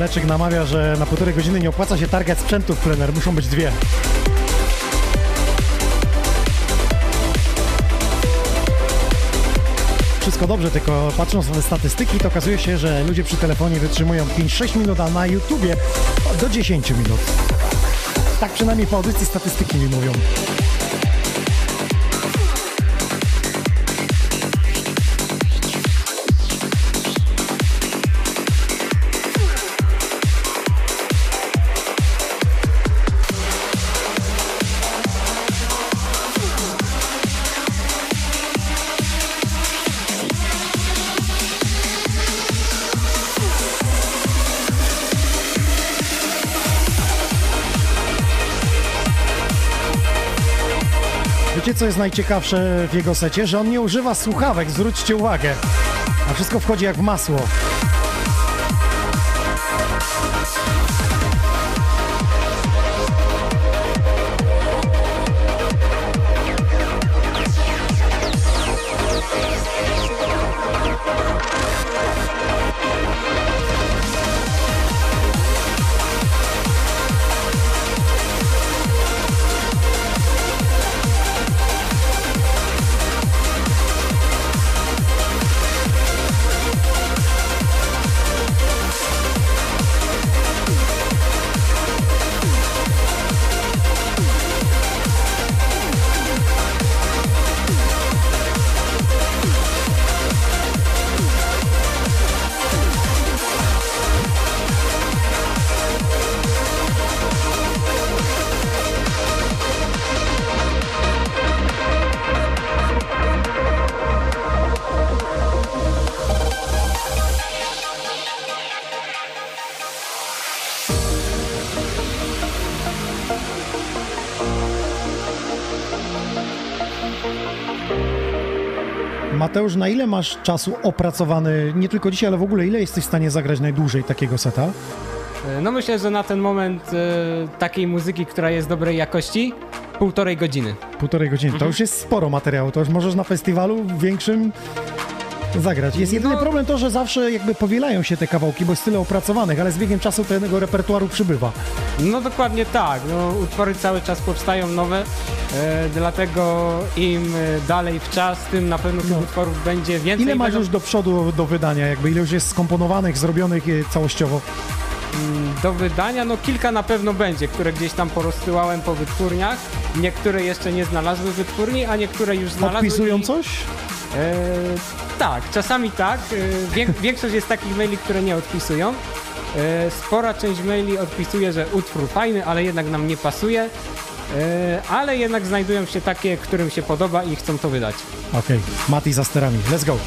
Mleczek namawia, że na półtorej godziny nie opłaca się targać sprzętów plener, muszą być dwie. Wszystko dobrze, tylko patrząc na statystyki, to okazuje się, że ludzie przy telefonie wytrzymują 5-6 minut, a na YouTubie do 10 minut. Tak przynajmniej po audycji statystyki mi mówią. Co jest najciekawsze w jego secie? Że on nie używa słuchawek, zwróćcie uwagę. A wszystko wchodzi jak w masło. Mateusz, na ile masz czasu opracowany, nie tylko dzisiaj, ale w ogóle, ile jesteś w stanie zagrać najdłużej takiego seta? E, No myślę, że na ten moment e, takiej muzyki, która jest dobrej jakości, półtorej godziny. Półtorej godziny. To już jest sporo materiału, to już możesz na festiwalu większym zagrać. Jest jedyny No. problem to, że zawsze jakby powielają się te kawałki, bo jest tyle opracowanych, ale z biegiem czasu tego repertuaru przybywa. No dokładnie tak. No, utwory cały czas powstają nowe, e, dlatego im e, dalej w czas, tym na pewno tych No. utworów będzie więcej. Ile masz Będą- już do przodu do wydania, jakby ile już jest skomponowanych, zrobionych e, całościowo? do wydania, no kilka na pewno będzie, które gdzieś tam porozsyłałem po wytwórniach. Niektóre jeszcze nie znalazły wytwórni, a niektóre już znalazły. Odpisują i- coś? E, tak, czasami tak. E, większość jest takich maili, które nie odpisują. E, spora część maili odpisuje, że utwór fajny, ale jednak nam nie pasuje. Ale jednak znajdują się takie, którym się podoba i chcą to wydać. Okej, Mati za sterami, let's go.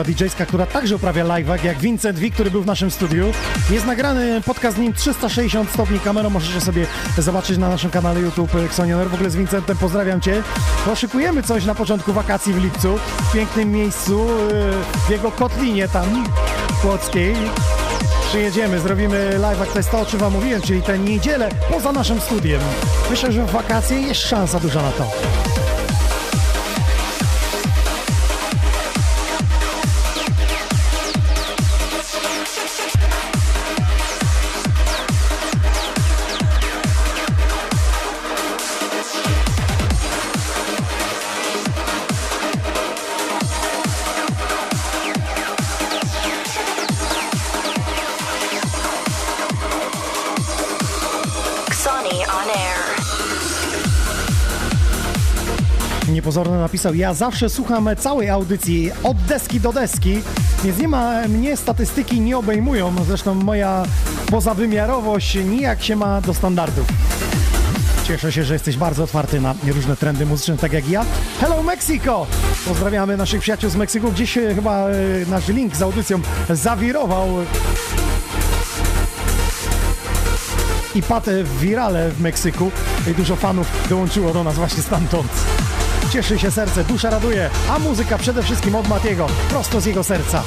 Ekipa która także uprawia live'ak, jak Vincent V, który był w naszym studiu. Jest nagrany podcast z nim 360 stopni kamerą, możecie sobie zobaczyć na naszym kanale YouTube Xonioner. W ogóle z Vincentem pozdrawiam Cię. Poszykujemy coś na początku wakacji w lipcu, w pięknym miejscu, yy, w jego kotlinie tam, Kłodzkiej. Przyjedziemy, zrobimy live'ak, to jest to, o czym Wam mówiłem, czyli tę niedzielę poza naszym studiem. Myślę, że w wakacje jest szansa duża na to. Napisał, ja zawsze słucham całej audycji od deski do deski, więc nie ma, mnie statystyki nie obejmują, zresztą moja pozawymiarowość nijak się ma do standardów. Cieszę się, że jesteś bardzo otwarty na różne trendy muzyczne, tak jak ja. Hello Mexico! Pozdrawiamy naszych przyjaciół z Meksyku. Gdzieś e, chyba e, nasz link z audycją zawirował i padł w wirale w Meksyku dużo fanów dołączyło do nas właśnie stamtąd. Cieszy się serce, dusza raduje, a muzyka przede wszystkim od Matiego, prosto z jego serca.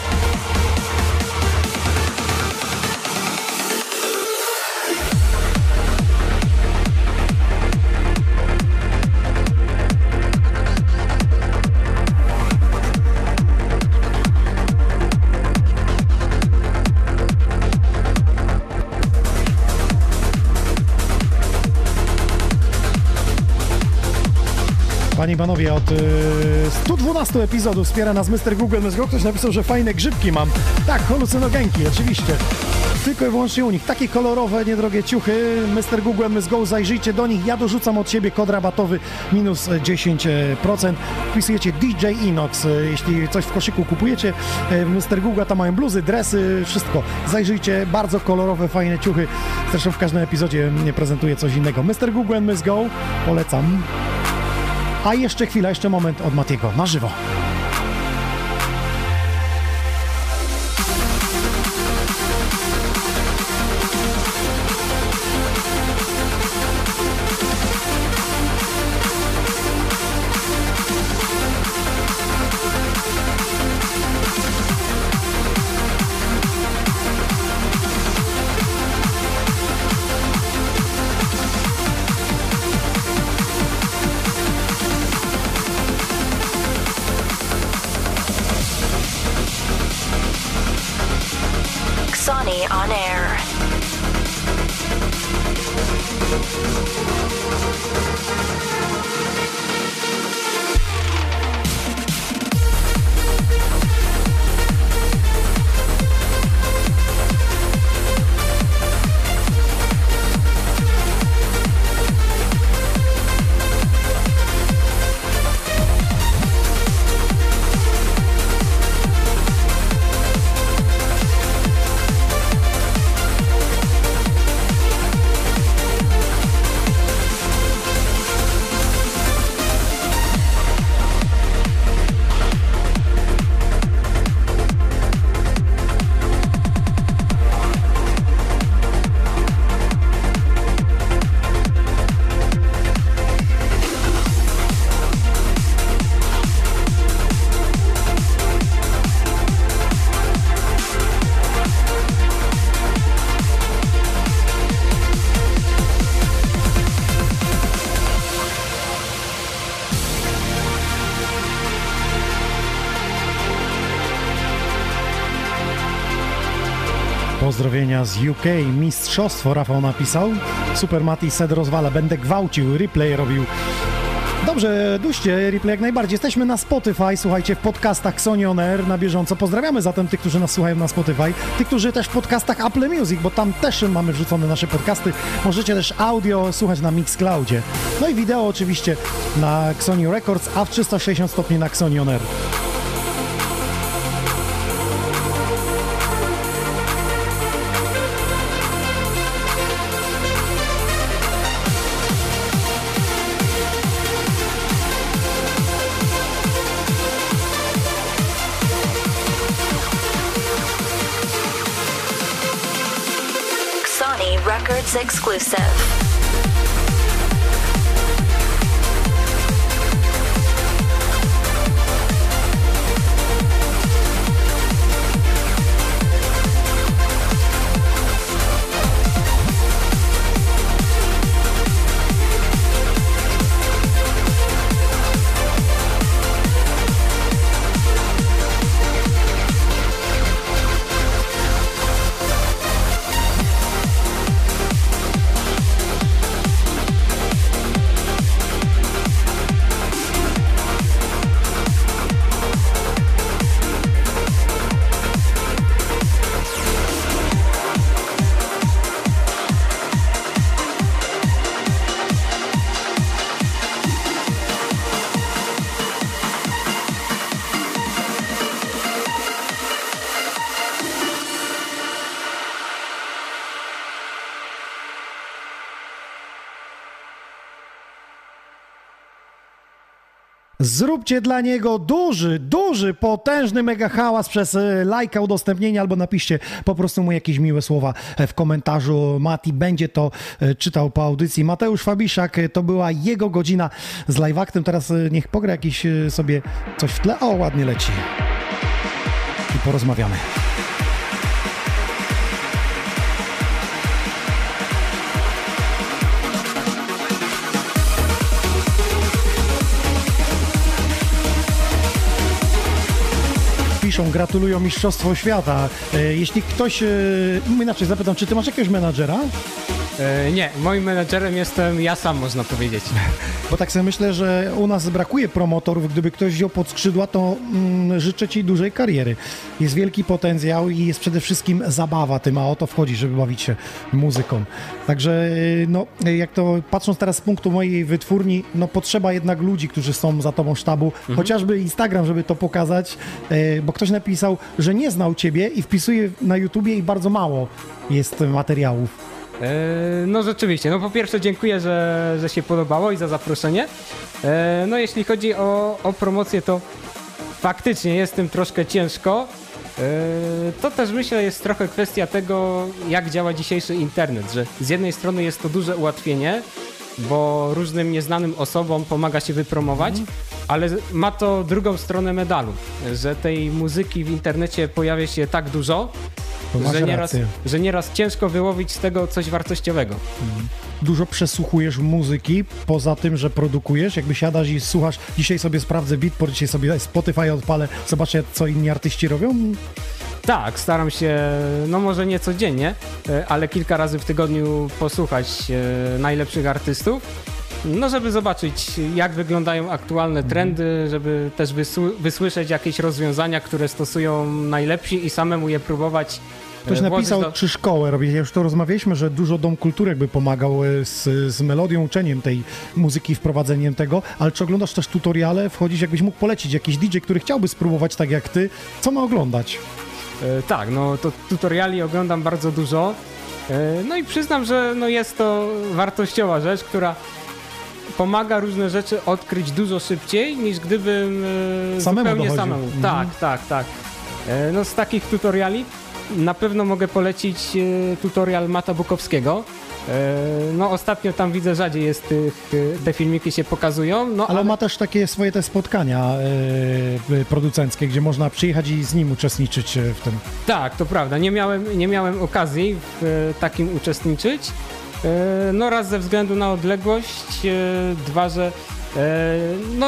Panie i panowie, od y, 112 epizodów wspiera nas Mr. Google Myzgo. Ktoś napisał, że fajne grzybki mam. Tak, halucynogenki, oczywiście. Tylko i wyłącznie u nich. Takie kolorowe, niedrogie ciuchy. Mr. Google Myzgo, zajrzyjcie do nich. Ja dorzucam od siebie kod rabatowy minus 10%. Wpisujecie DJ Inox. Y, Jeśli coś w koszyku kupujecie, w Mr. Google tam mają bluzy, dresy, wszystko. Zajrzyjcie, bardzo kolorowe, fajne ciuchy. Zresztą w każdym epizodzie nie prezentuję coś innego. Mr. Google Myzgo, polecam. A jeszcze chwila, jeszcze moment od Matiego na żywo. Pozdrowienia z UK, mistrzostwo Rafał napisał. Super Mati Sed rozwala, będę gwałcił, replay robił. Dobrze, duście, replay jak najbardziej. Jesteśmy na Spotify, słuchajcie, w podcastach Sony On Air na bieżąco. Pozdrawiamy zatem tych, którzy nas słuchają na Spotify, tych, którzy też w podcastach Apple Music, bo tam też mamy wrzucone nasze podcasty. Możecie też audio słuchać na Mixcloudzie. No i wideo oczywiście na Sony Records, a w 360 stopni na Sony On Air. Exclusive. Zróbcie dla niego duży, duży, potężny mega hałas przez e, lajka, udostępnienie albo napiszcie po prostu mu jakieś miłe słowa e, w komentarzu. Mati będzie to e, czytał po audycji. Mateusz Fabiszak, to była jego godzina z live actem. Teraz niech pogra jakiś sobie coś w tle. O, ładnie leci. I porozmawiamy. Piszą, gratulują Mistrzostwo Świata. E, Jeśli ktoś, e, inaczej zapytam, czy ty masz jakiegoś menadżera? E, nie, moim menedżerem jestem ja sam, można powiedzieć. Bo tak sobie myślę, że u nas brakuje promotorów. Gdyby ktoś wziął pod skrzydła, to mm, życzę ci dużej kariery. Jest wielki potencjał i jest przede wszystkim zabawa tym, a o to wchodzi, żeby bawić się muzyką. Także, y, no, jak to patrząc teraz z punktu mojej wytwórni, no potrzeba jednak ludzi, którzy są za tobą sztabu, chociażby Instagram, żeby to pokazać, y, bo ktoś napisał, że nie znał ciebie i wpisuje na YouTubie i bardzo mało jest materiałów. E, No rzeczywiście, no po pierwsze dziękuję, że, że się podobało i za zaproszenie. E, No jeśli chodzi o, o promocję, to faktycznie jest tym troszkę ciężko. E, To też myślę jest trochę kwestia tego, jak działa dzisiejszy internet, że z jednej strony jest to duże ułatwienie, bo różnym nieznanym osobom pomaga się wypromować, ale ma to drugą stronę medalu, że tej muzyki w internecie pojawia się tak dużo, że nieraz, rację. że nieraz ciężko wyłowić z tego coś wartościowego. Dużo przesłuchujesz muzyki, poza tym, że produkujesz? Jakby siadasz i słuchasz, dzisiaj sobie sprawdzę Beatport, dzisiaj sobie Spotify odpalę, zobaczę, co inni artyści robią? Tak, staram się, no może nie codziennie, e, ale kilka razy w tygodniu posłuchać e, najlepszych artystów. No, żeby zobaczyć, jak wyglądają aktualne trendy, żeby też wysły- wysłyszeć jakieś rozwiązania, które stosują najlepsi i samemu je próbować. e, Ktoś włożyć napisał, do- czy szkołę robić. Ja już to rozmawialiśmy, że dużo Dom Kultury jakby pomagał e, z, z melodią, uczeniem tej muzyki, wprowadzeniem tego, ale czy oglądasz też tutoriale, wchodzisz, jakbyś mógł polecić jakiś DJ, który chciałby spróbować tak jak ty, co ma oglądać? E, Tak, no to tutoriali oglądam bardzo dużo. E, No i przyznam, że no jest to wartościowa rzecz, która pomaga różne rzeczy odkryć dużo szybciej niż gdybym e, Samemu zupełnie dochodził. samemu. Mhm. Tak, tak, tak. E, No z takich tutoriali na pewno mogę polecić e, tutorial Mata Bukowskiego. No ostatnio tam widzę rzadziej jest tych, te filmiki się pokazują, no Ale on ma też takie swoje te spotkania e, producenckie, gdzie można przyjechać i z nim uczestniczyć w tym. Tak, to prawda. Nie miałem, nie miałem okazji w takim uczestniczyć. E, no raz ze względu na odległość, e, dwa, że e, no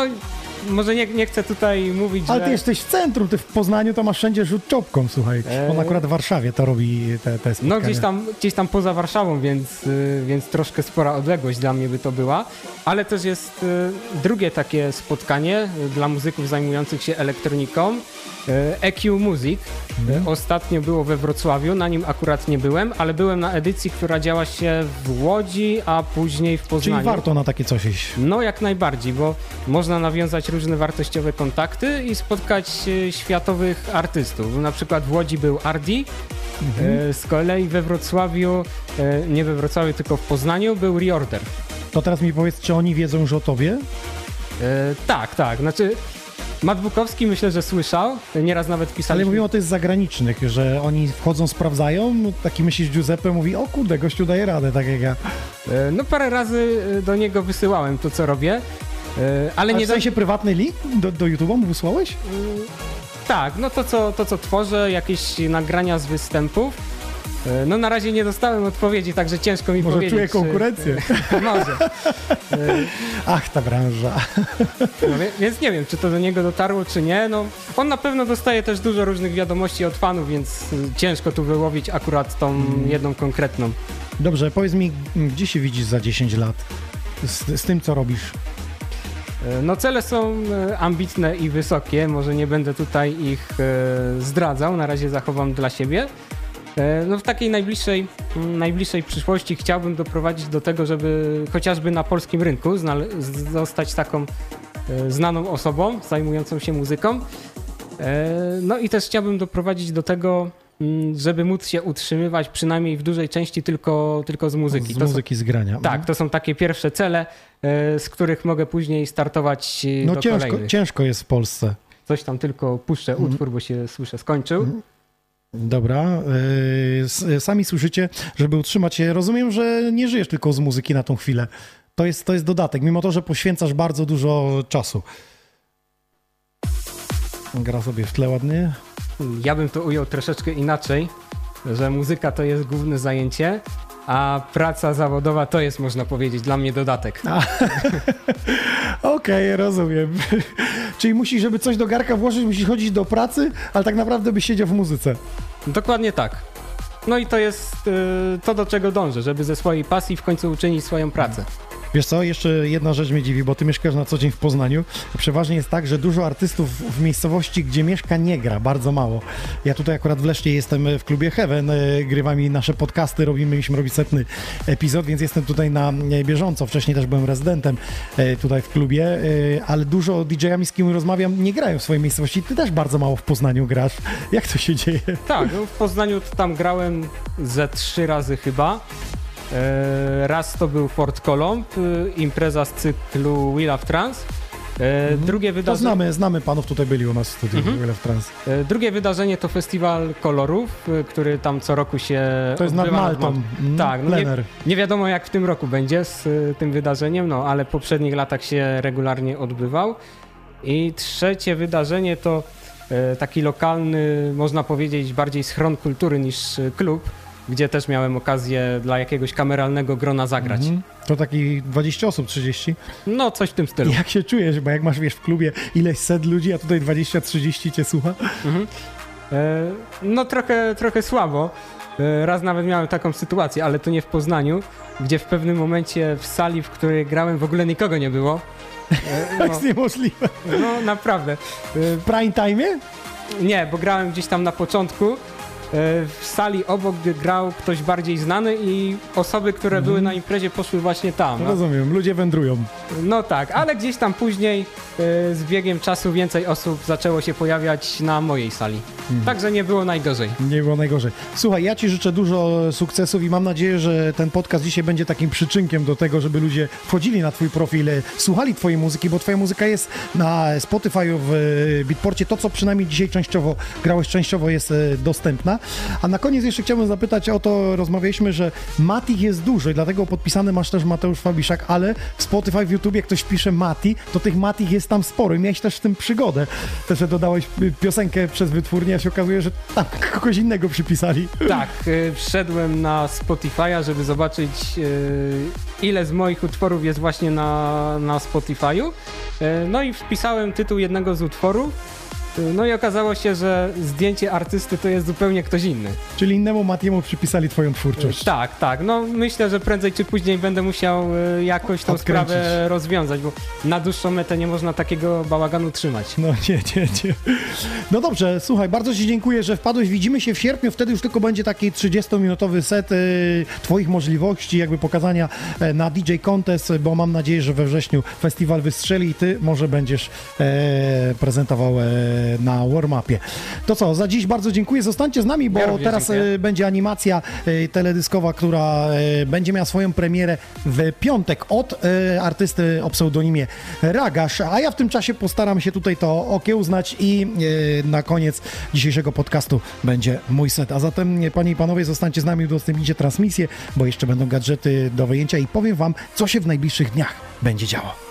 może nie, nie chcę tutaj mówić, Ale że... ty jesteś w centrum, ty w Poznaniu to masz wszędzie rzut czopką, słuchaj. E, On akurat w Warszawie to robi te, te spotkania. No gdzieś tam, gdzieś tam poza Warszawą, więc, y, więc troszkę spora odległość dla mnie by to była. Ale też jest y, drugie takie spotkanie y, dla muzyków zajmujących się elektroniką. EQ Music. Mhm. Ostatnio było we Wrocławiu, na nim akurat nie byłem, ale byłem na edycji, która działa się w Łodzi, a później w Czyli Poznaniu. warto na takie coś iść. No jak najbardziej, bo można nawiązać różne wartościowe kontakty i spotkać e, światowych artystów. Na przykład w Łodzi był Ardi, e, z kolei we Wrocławiu, e, nie we Wrocławiu, tylko w Poznaniu był Reorder. To teraz mi powiedz, czy oni wiedzą już o tobie? E, tak, tak, znaczy Matt Bukowski myślę, że słyszał, nieraz nawet Ale pisaliśmy. mówimy o tych zagranicznych, że oni wchodzą, sprawdzają, taki myślisz Giuseppe mówi, o kurde, gościu daje radę, tak jak ja. No parę razy do niego wysyłałem to, co robię, ale Ale nie w sensie prywatny link do, do YouTube'a mu wysłałeś? Tak, no to co, to co tworzę, jakieś nagrania z występów. E, No na razie nie dostałem odpowiedzi, także ciężko mi Może powiedzieć. czuję czy- konkurencję. Może. Ach, ta branża. No, więc nie wiem, czy to do niego dotarło, czy nie. No, on na pewno dostaje też dużo różnych wiadomości od fanów, więc y, ciężko tu wyłowić akurat tą Mm. jedną konkretną. Dobrze, powiedz mi, gdzie się widzisz za 10 lat? Z, z tym, co robisz? E, No cele są e, ambitne i wysokie, może nie będę tutaj ich e, zdradzał, na razie zachowam dla siebie. No w takiej najbliższej, m, najbliższej przyszłości chciałbym doprowadzić do tego, żeby chociażby na polskim rynku zostać taką znaną osobą zajmującą się muzyką. No i też chciałbym doprowadzić do tego, mm, żeby móc się utrzymywać przynajmniej w dużej części tylko, tylko z muzyki. Z To są- muzyki, z grania. tak, to są takie pierwsze cele, e, z których mogę później startować e, No do ciężko, kolejnych. ciężko jest w Polsce. Coś tam tylko puszczę Mhm. utwór, bo się słyszę skończył. Dobra. Yy, s- sami słyszycie, żeby utrzymać się. Rozumiem, że nie żyjesz tylko z muzyki na tą chwilę. To jest, to jest dodatek, mimo to, że poświęcasz bardzo dużo czasu. Gra sobie w tle ładnie. Ja bym to ujął troszeczkę inaczej, że muzyka to jest główne zajęcie, a praca zawodowa to jest, można powiedzieć, dla mnie dodatek. Okej, rozumiem. Czyli musisz, żeby coś do garka włożyć, musisz chodzić do pracy, ale tak naprawdę byś siedział w muzyce. Dokładnie tak. No i to jest y, to, do czego dążę, żeby ze swojej pasji w końcu uczynić swoją pracę. Wiesz co, jeszcze jedna rzecz mnie dziwi, bo ty mieszkasz na co dzień w Poznaniu. Przeważnie jest tak, że dużo artystów w miejscowości, gdzie mieszka, nie gra, bardzo mało. Ja tutaj akurat w Lesznie jestem w klubie Heaven, e, grywamy nasze podcasty, robimy, mieliśmy robić setny epizod, więc jestem tutaj na e, bieżąco. Wcześniej też byłem rezydentem e, tutaj w klubie, e, ale dużo DJ-ami, z kim rozmawiam, nie grają w swojej miejscowości. Ty też bardzo mało w Poznaniu grasz. Jak to się dzieje? Tak, no w Poznaniu tam grałem ze trzy razy chyba. E, Raz to był Fort Colomb, y, impreza z cyklu Wheel of Trans. E, Drugie To wydarzenie. znamy, znamy panów, tutaj byli u nas w studiu, Mhm. w ogóle w trans. E, Drugie wydarzenie to festiwal kolorów, który tam co roku się. To jest nad Maltą. Mm, Tak, no nie, plener. nie wiadomo jak w tym roku będzie z tym wydarzeniem, no ale w poprzednich latach się regularnie odbywał. I trzecie wydarzenie to e, taki lokalny, można powiedzieć, bardziej schron kultury niż klub, gdzie też miałem okazję dla jakiegoś kameralnego grona zagrać. Mhm. To taki 20 osób, 30. No, coś w tym stylu. Jak się czujesz, bo jak masz, wiesz, w klubie ileś set ludzi, a tutaj 20-30 cię słucha? E, No trochę, trochę słabo. E, Raz nawet miałem taką sytuację, ale to nie w Poznaniu, gdzie w pewnym momencie w sali, w której grałem, w ogóle nikogo nie było. E, To No, jest niemożliwe. no naprawdę. E, W prime time? Nie, bo grałem gdzieś tam na początku. E, W sali obok grał ktoś bardziej znany i osoby, które były na imprezie poszły właśnie tam. No, Rozumiem, ludzie wędrują. no tak, ale gdzieś tam później e, z biegiem czasu więcej osób zaczęło się pojawiać na mojej sali. Także nie było najgorzej. Nie było najgorzej. Słuchaj, ja ci życzę dużo sukcesów i mam nadzieję, że ten podcast dzisiaj będzie takim przyczynkiem do tego, żeby ludzie wchodzili na twój profil, e, słuchali twojej muzyki, bo twoja muzyka jest na Spotify, w Beatporcie. To, co przynajmniej dzisiaj częściowo grałeś, częściowo jest dostępna. A na koniec jeszcze chciałbym zapytać o to, rozmawialiśmy, że Matich jest dużo i dlatego podpisany masz też Mateusz Fabiszak, ale w Spotify, w YouTube, jak ktoś pisze Mati, to tych Matich jest tam sporo i miałeś też w tym przygodę. Też, że dodałeś piosenkę przez wytwórnię, a się okazuje, że tam kogoś innego przypisali. Tak, y, wszedłem na Spotify'a, żeby zobaczyć y, ile z moich utworów jest właśnie na, na Spotify'u. Y, No i wpisałem tytuł jednego z utworów. Y, No i okazało się, że zdjęcie artysty to jest zupełnie ktoś inny. Czyli innemu Matiemu przypisali twoją twórczość. Tak, tak. No myślę, że prędzej czy później będę musiał y, jakoś tą Odkręcić. sprawę rozwiązać, bo na dłuższą metę nie można takiego bałaganu trzymać. No nie, nie, nie. No dobrze, słuchaj, bardzo Ci dziękuję, że wpadłeś. Widzimy się w sierpniu, wtedy już tylko będzie taki 30-minutowy set y, Twoich możliwości, jakby pokazania e, na DJ Contest, bo mam nadzieję, że we wrześniu festiwal wystrzeli i Ty może będziesz e, prezentował e, na warm-upie. To co, za dziś bardzo dziękuję. Zostańcie z nami, bo Ja teraz dziękuję. e, będzie animacja e, teledyskowa, która e, będzie miała swoją premierę w piątek od artysty o pseudonimie Ragasz, a ja w tym czasie postaram się tutaj to okiełznać i na koniec dzisiejszego podcastu będzie mój set. A zatem, panie i panowie, zostańcie z nami, udostępnijcie transmisję, bo jeszcze będą gadżety do wyjęcia i powiem wam, co się w najbliższych dniach będzie działo.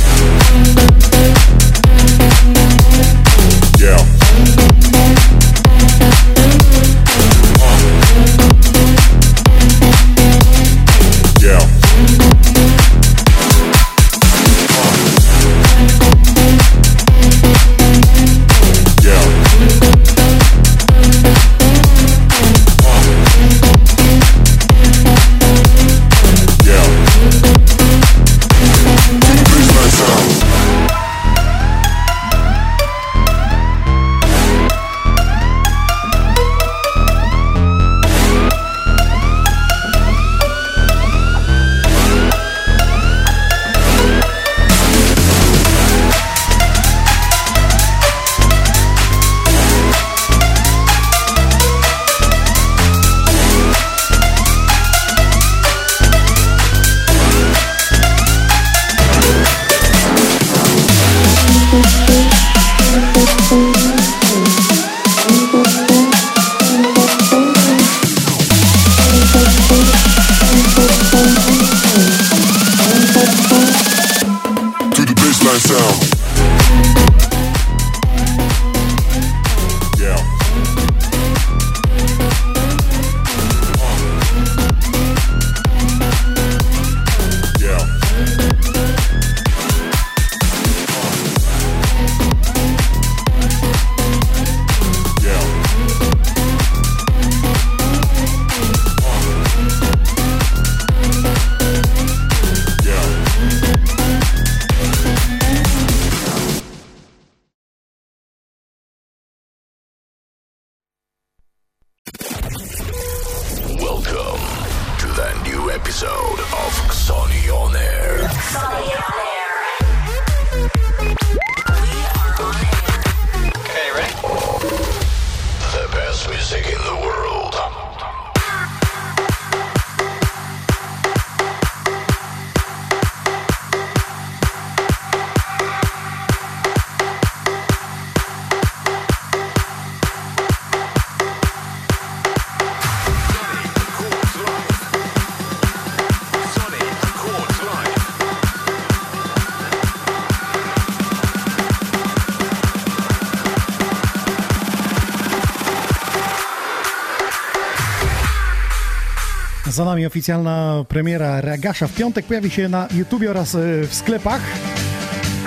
oficjalna premiera Ragasza. W piątek pojawi się na YouTube oraz e, w sklepach.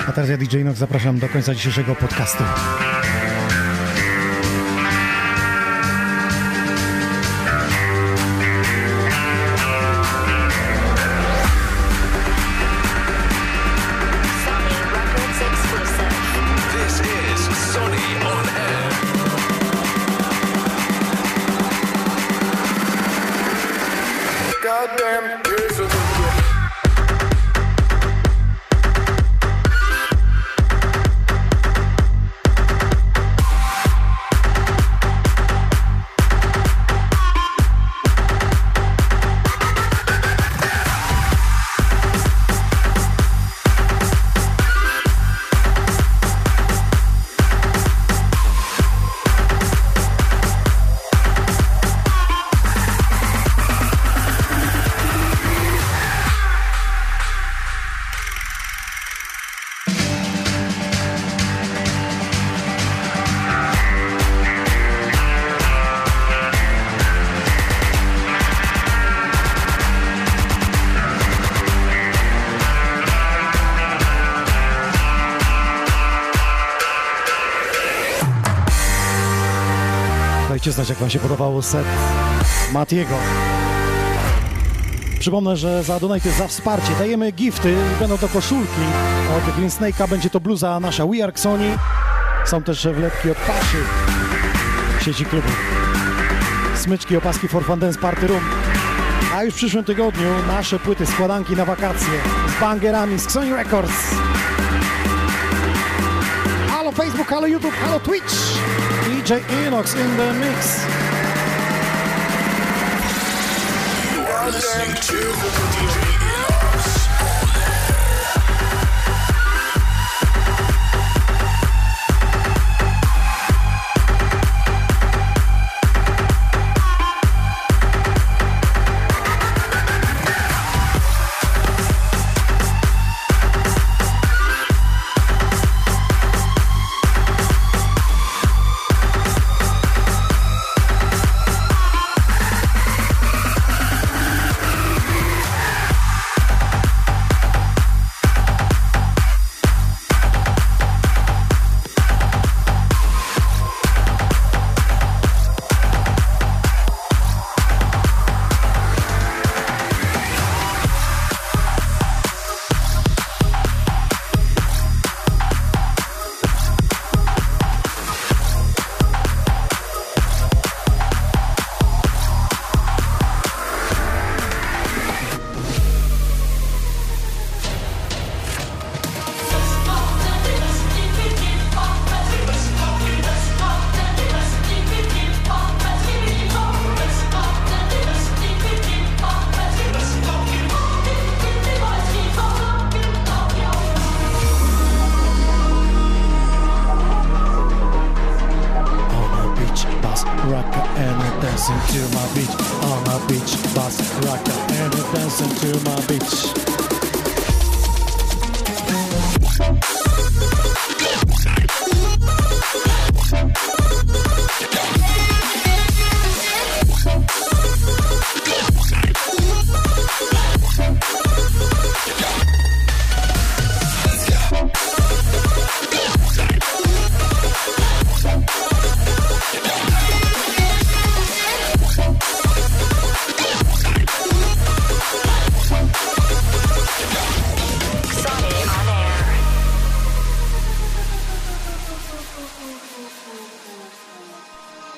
A teraz ja DJ Nox zapraszam do końca dzisiejszego podcastu. Znać, jak Wam się podobał set Matiego. Przypomnę, że za donate za wsparcie dajemy gifty. Będą to koszulki od Green Snake'a, będzie to bluza nasza We Are Sony. Są też wlepki od Paszy, sieci klubów. Smyczki, opaski for Fun Dance Party Room. A już w przyszłym tygodniu nasze płyty, składanki na wakacje z bangerami z Sony Records. Halo Facebook, halo YouTube, halo Twitch. DJ Inox in the mix. You are listening to DJ Inox.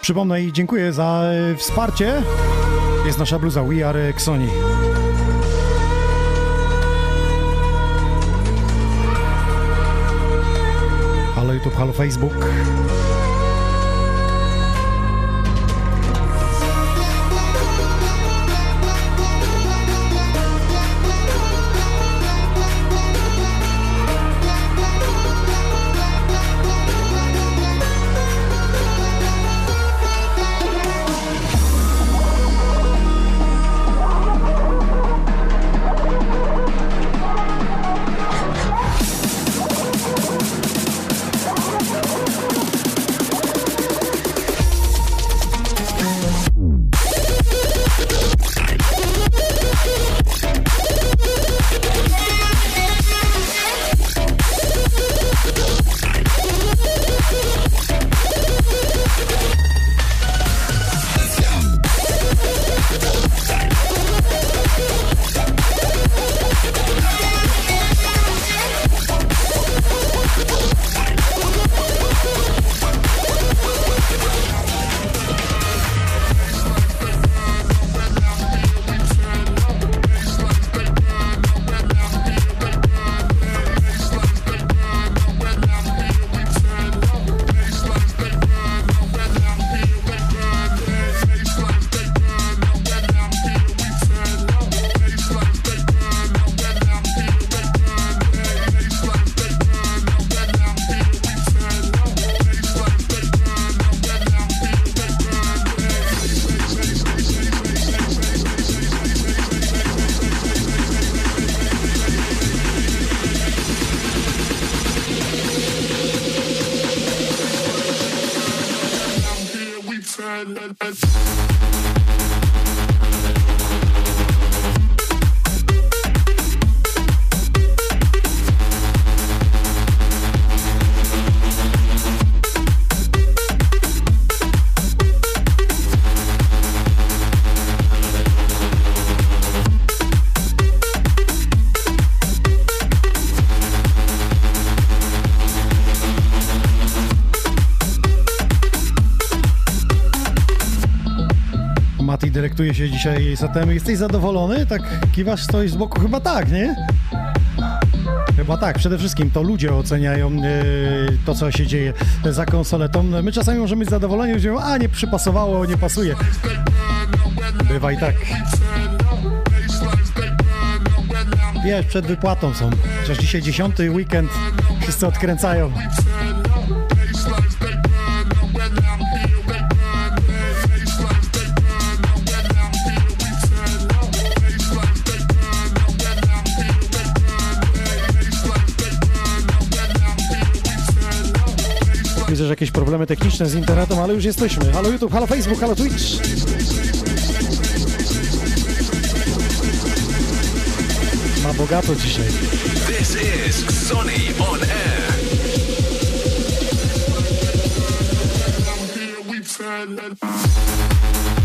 Przypomnę i dziękuję za e, wsparcie. Jest nasza bluza We Are Xoni. Halo YouTube, halo Facebook. Mati dyrektuje się dzisiaj setem. Jesteś zadowolony? Tak kiwasz, stoisz z boku? Chyba tak, nie? Chyba tak. Przede wszystkim to ludzie oceniają e, to, co się dzieje za konsoletą. My czasami możemy być zadowoleni, mówią, a nie przypasowało, nie pasuje. Bywa i tak. Wiesz, przed wypłatą są. Chociaż dzisiaj dziesiąty weekend, wszyscy odkręcają. Że jakieś problemy techniczne z internetem, ale już jesteśmy. Halo YouTube, halo Facebook, halo Twitch. Ma bogato dzisiaj. This is Sonny on Air. I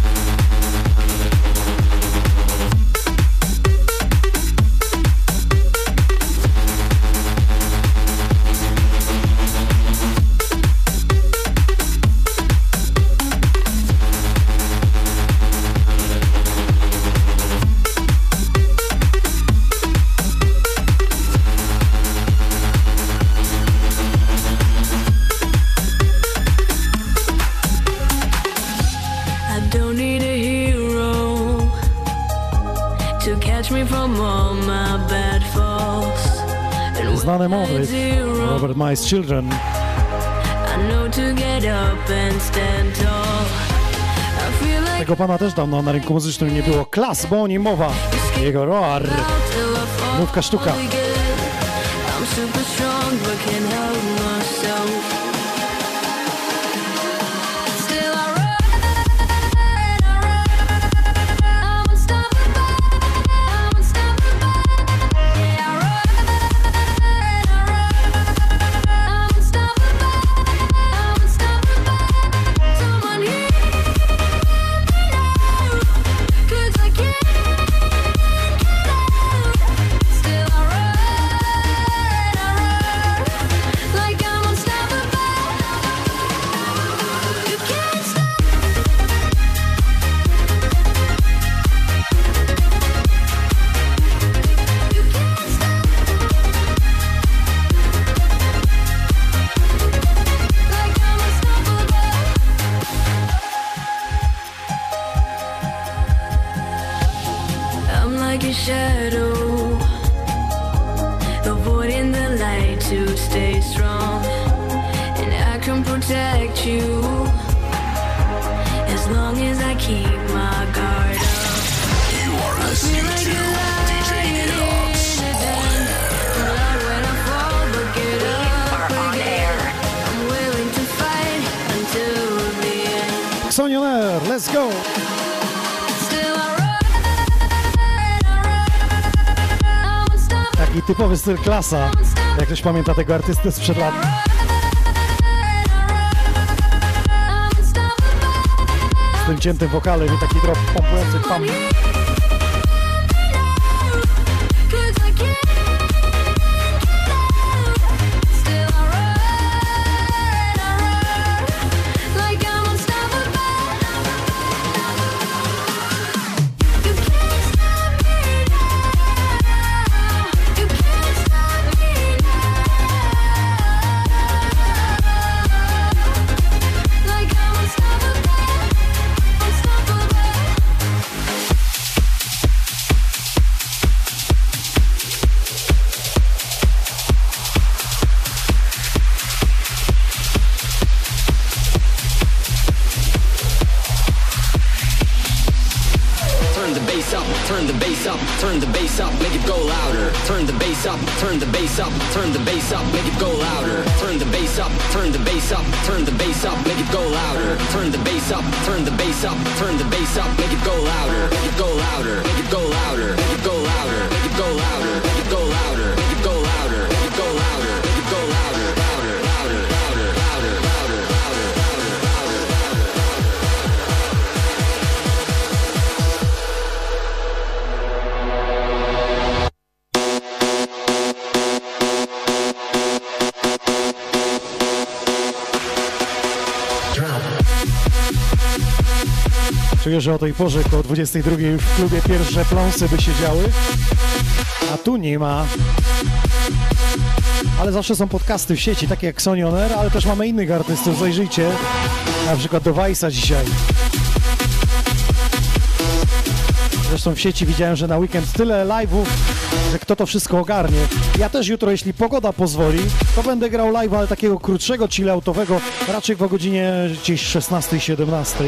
feel like Tego pana też dawno na rynku muzycznym nie było. Klas, bo o nim mowa. Jego roar. Mówka sztuka. I'm super strong but can't help myself. Typowy styl klasa. Jak ktoś pamięta tego artystę sprzed lat. Z tym ciętym wokalem i taki drop pompujący pam. Że o tej porze koło 22 w klubie pierwsze pląsy by się działy, a tu nie ma. Ale zawsze są podcasty w sieci, takie jak Sony On Air, ale też mamy innych artystów, zajrzyjcie. Na przykład do Weissa dzisiaj. Zresztą w sieci widziałem, że na weekend tyle live'ów, że kto to wszystko ogarnie. Ja też jutro, jeśli pogoda pozwoli, to będę grał live, ale takiego krótszego, chilloutowego, raczej po godzinie gdzieś 16-17.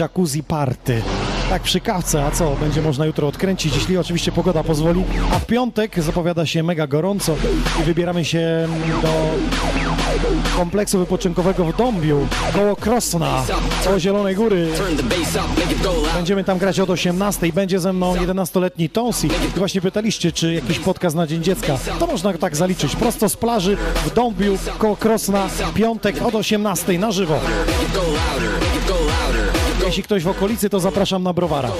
Jacuzzi Party. Tak przy kawce, a co? Będzie można jutro odkręcić, jeśli oczywiście pogoda pozwoli. A w piątek zapowiada się mega gorąco i wybieramy się do kompleksu wypoczynkowego w Dąbiu, koło Krosna, koło Zielonej Góry. Będziemy tam grać od 18. Będzie ze mną 11-letni Tonsi. Właśnie pytaliście, czy jakiś podcast na Dzień Dziecka. To można tak zaliczyć. Prosto z plaży w Dąbiu, koło Krosna, piątek od 18 na żywo. Jeśli ktoś w okolicy, to zapraszam na browara.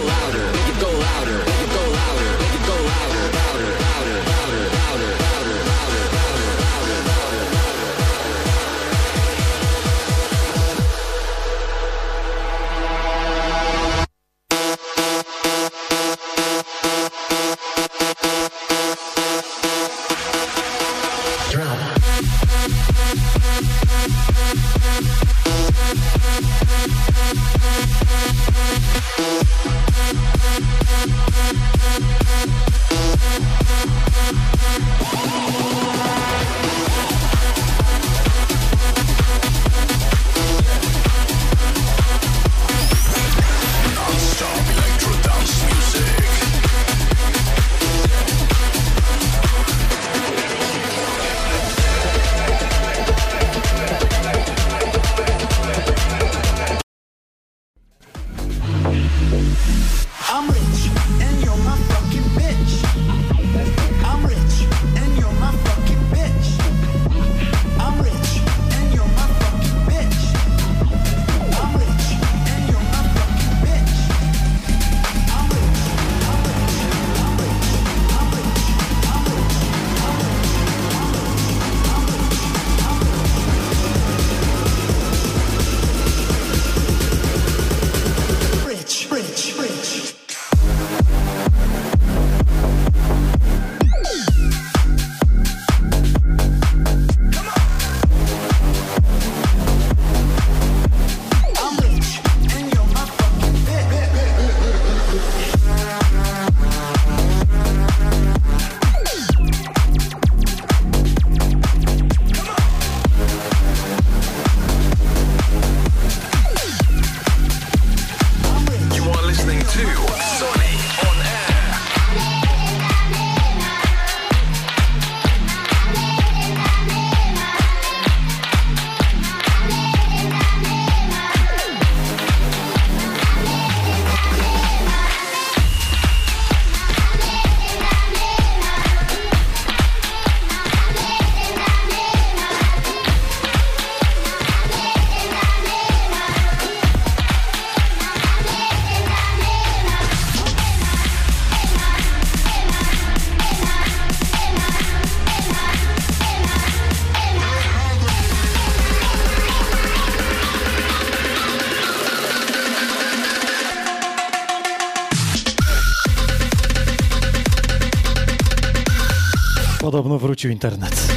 Podobno wrócił internet.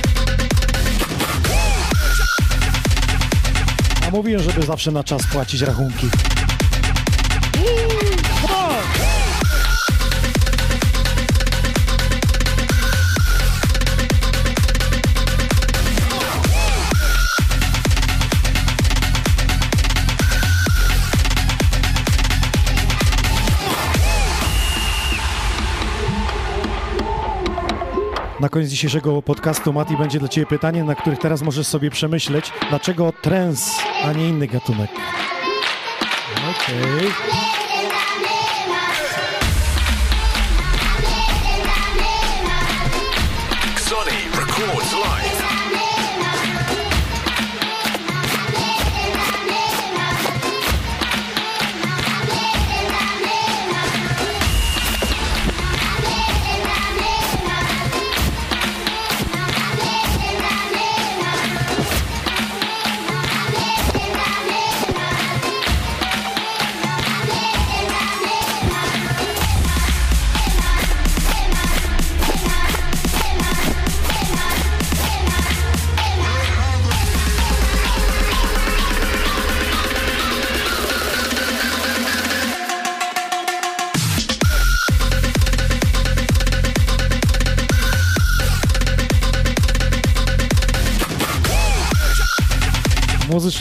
A mówiłem, żeby zawsze na czas płacić rachunki. Na koniec dzisiejszego podcastu, Mati, będzie dla Ciebie pytanie, na których teraz możesz sobie przemyśleć, dlaczego trens, a nie inny gatunek. Okej. Sonny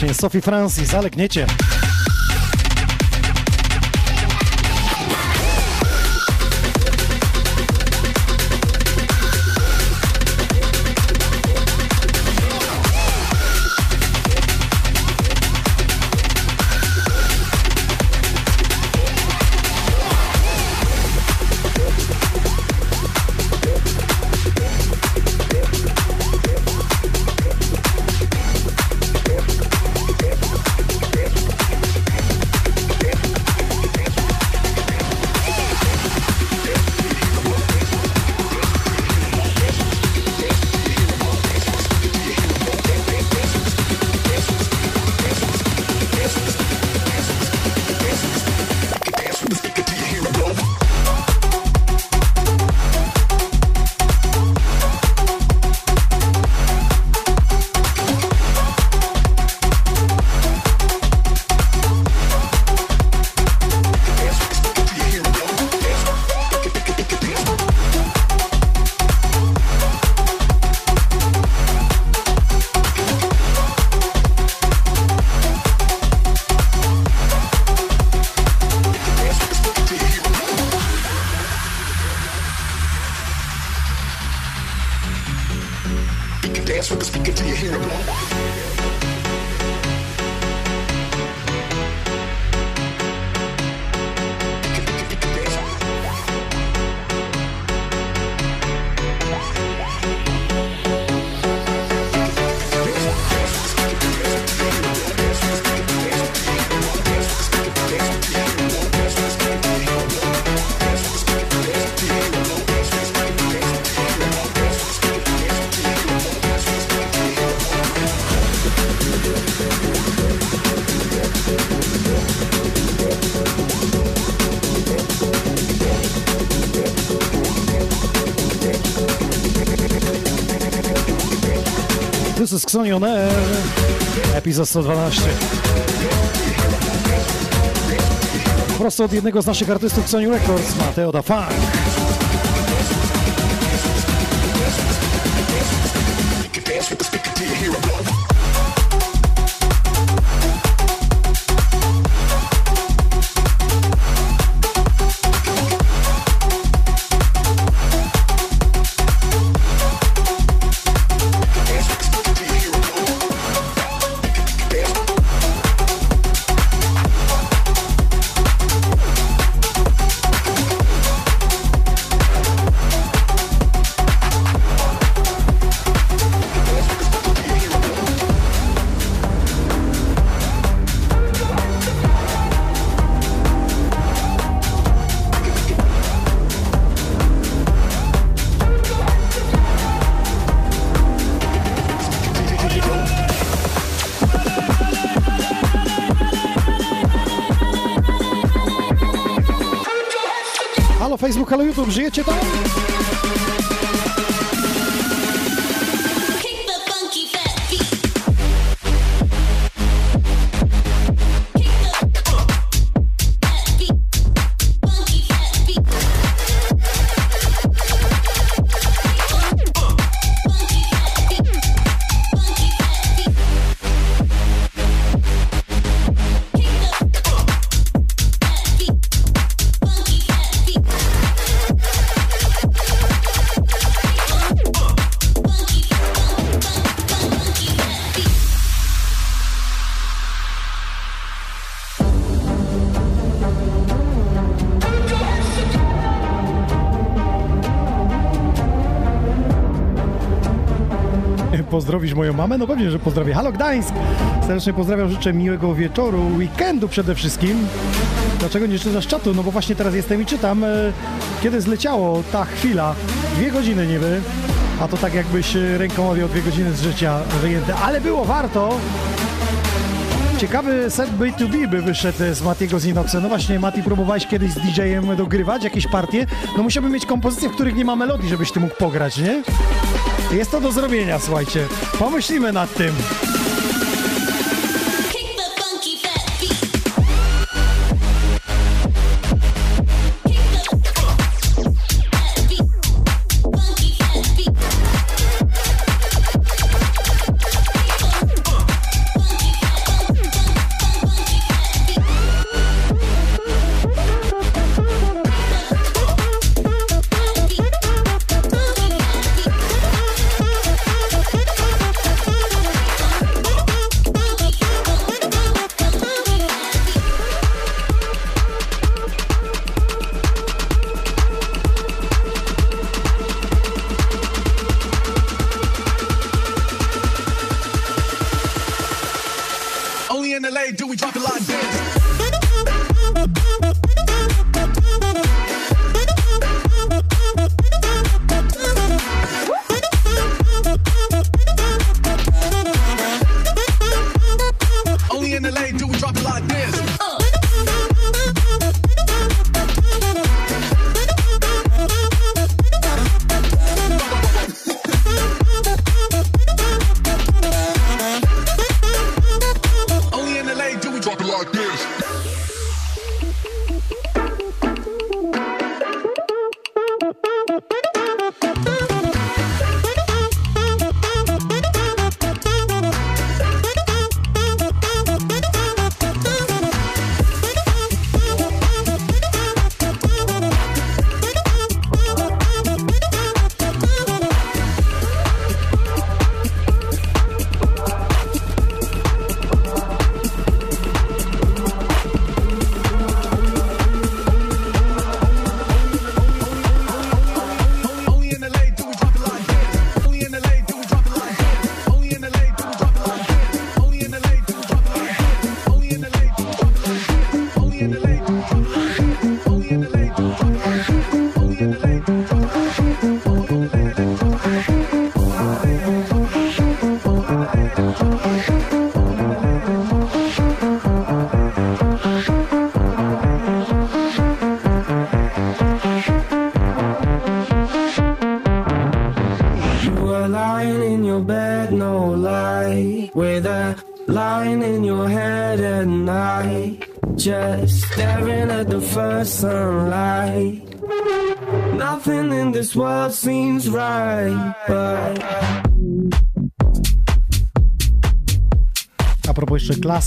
Muzycznie Sophie Francis, ale gniecie. This is Xoni on Air, epizod 112. Prosto od jednego z naszych artystów Xoni Records, Mateo da Funk. Halo Facebook, halo YouTube, żyjecie tam? Pozdrowisz moją mamę? No pewnie, że pozdrowię. Halo Gdańsk! Serdecznie pozdrawiam, życzę miłego wieczoru, weekendu przede wszystkim. Dlaczego nie czytasz czatu? No bo właśnie teraz jestem i czytam, e, kiedy zleciało ta chwila. Dwie godziny niby, a to tak jakbyś e, ręką odjął dwie godziny z życia wyjęte, ale było warto. Ciekawy set B2B by wyszedł z Matiego z. No właśnie, Mati, próbowałeś kiedyś z DJ-em dogrywać jakieś partie? No musiałbym mieć kompozycje, w których nie ma melodii, żebyś ty mógł pograć, nie? Jest to do zrobienia, słuchajcie. Pomyślimy nad tym.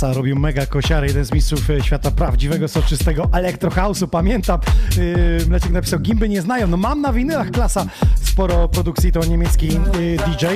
Robił mega kosiary, jeden z mistrzów e, świata prawdziwego, soczystego elektrohouse'u, pamiętam. Yy, Mleczek napisał, gimby nie znają. No mam na winylach Klasa sporo produkcji, to niemiecki yy, DJ.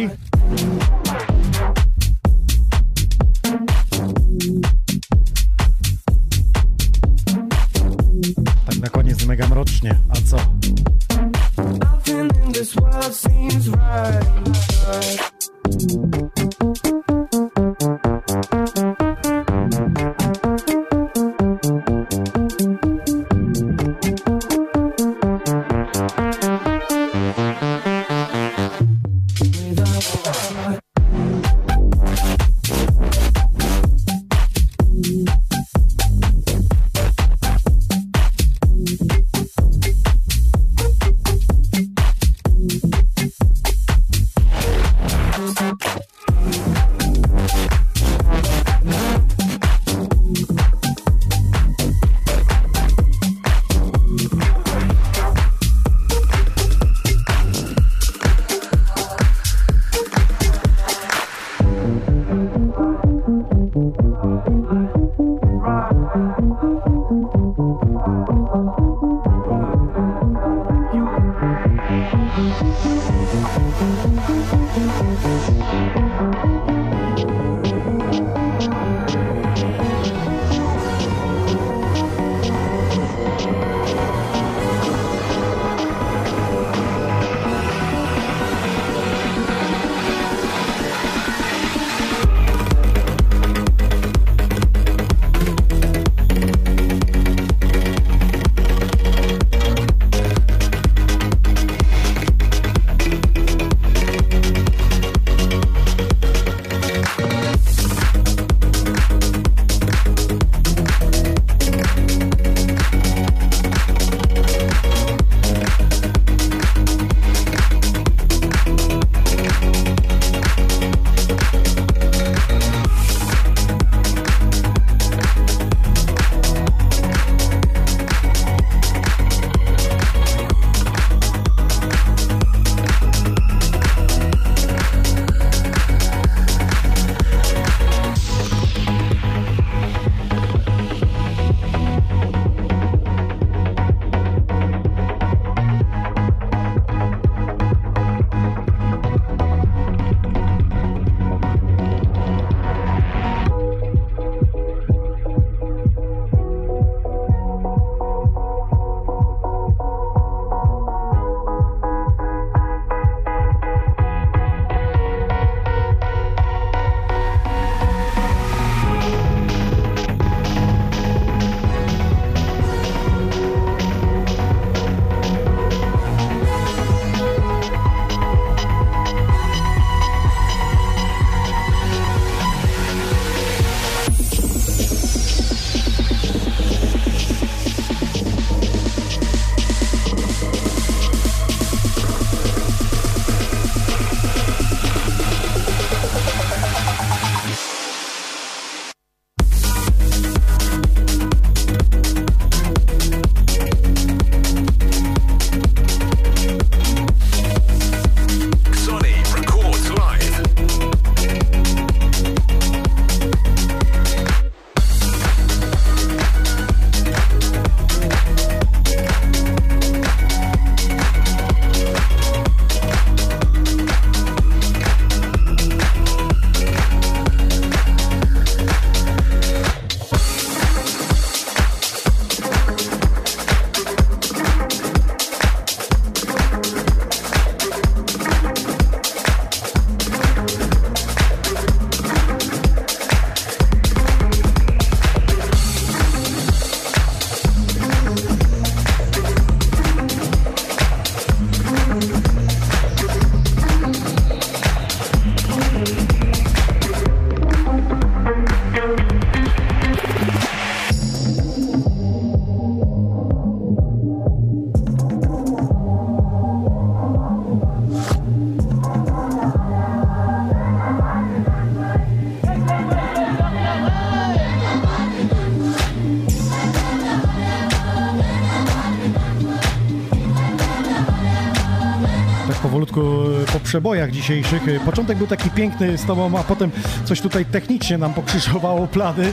Przebojach dzisiejszych. Y, Początek był taki piękny z tobą, a potem coś tutaj technicznie nam pokrzyżowało plany,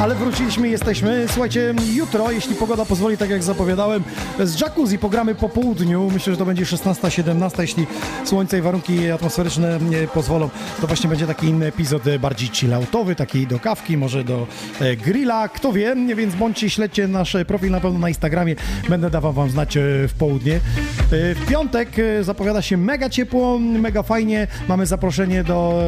ale wróciliśmy, jesteśmy. Słuchajcie, jutro, jeśli pogoda pozwoli, tak jak zapowiadałem, z jacuzzi pogramy po południu. Myślę, że to będzie 16-17, jeśli słońce i warunki atmosferyczne e, pozwolą. To właśnie będzie taki inny epizod, e, bardziej chilloutowy, taki do kawki, może do e, grilla, kto wie, więc bądźcie, śledźcie nasz profil na pewno na Instagramie, będę dawał wam znać w południe. W piątek zapowiada się mega ciepło, mega fajnie, mamy zaproszenie do,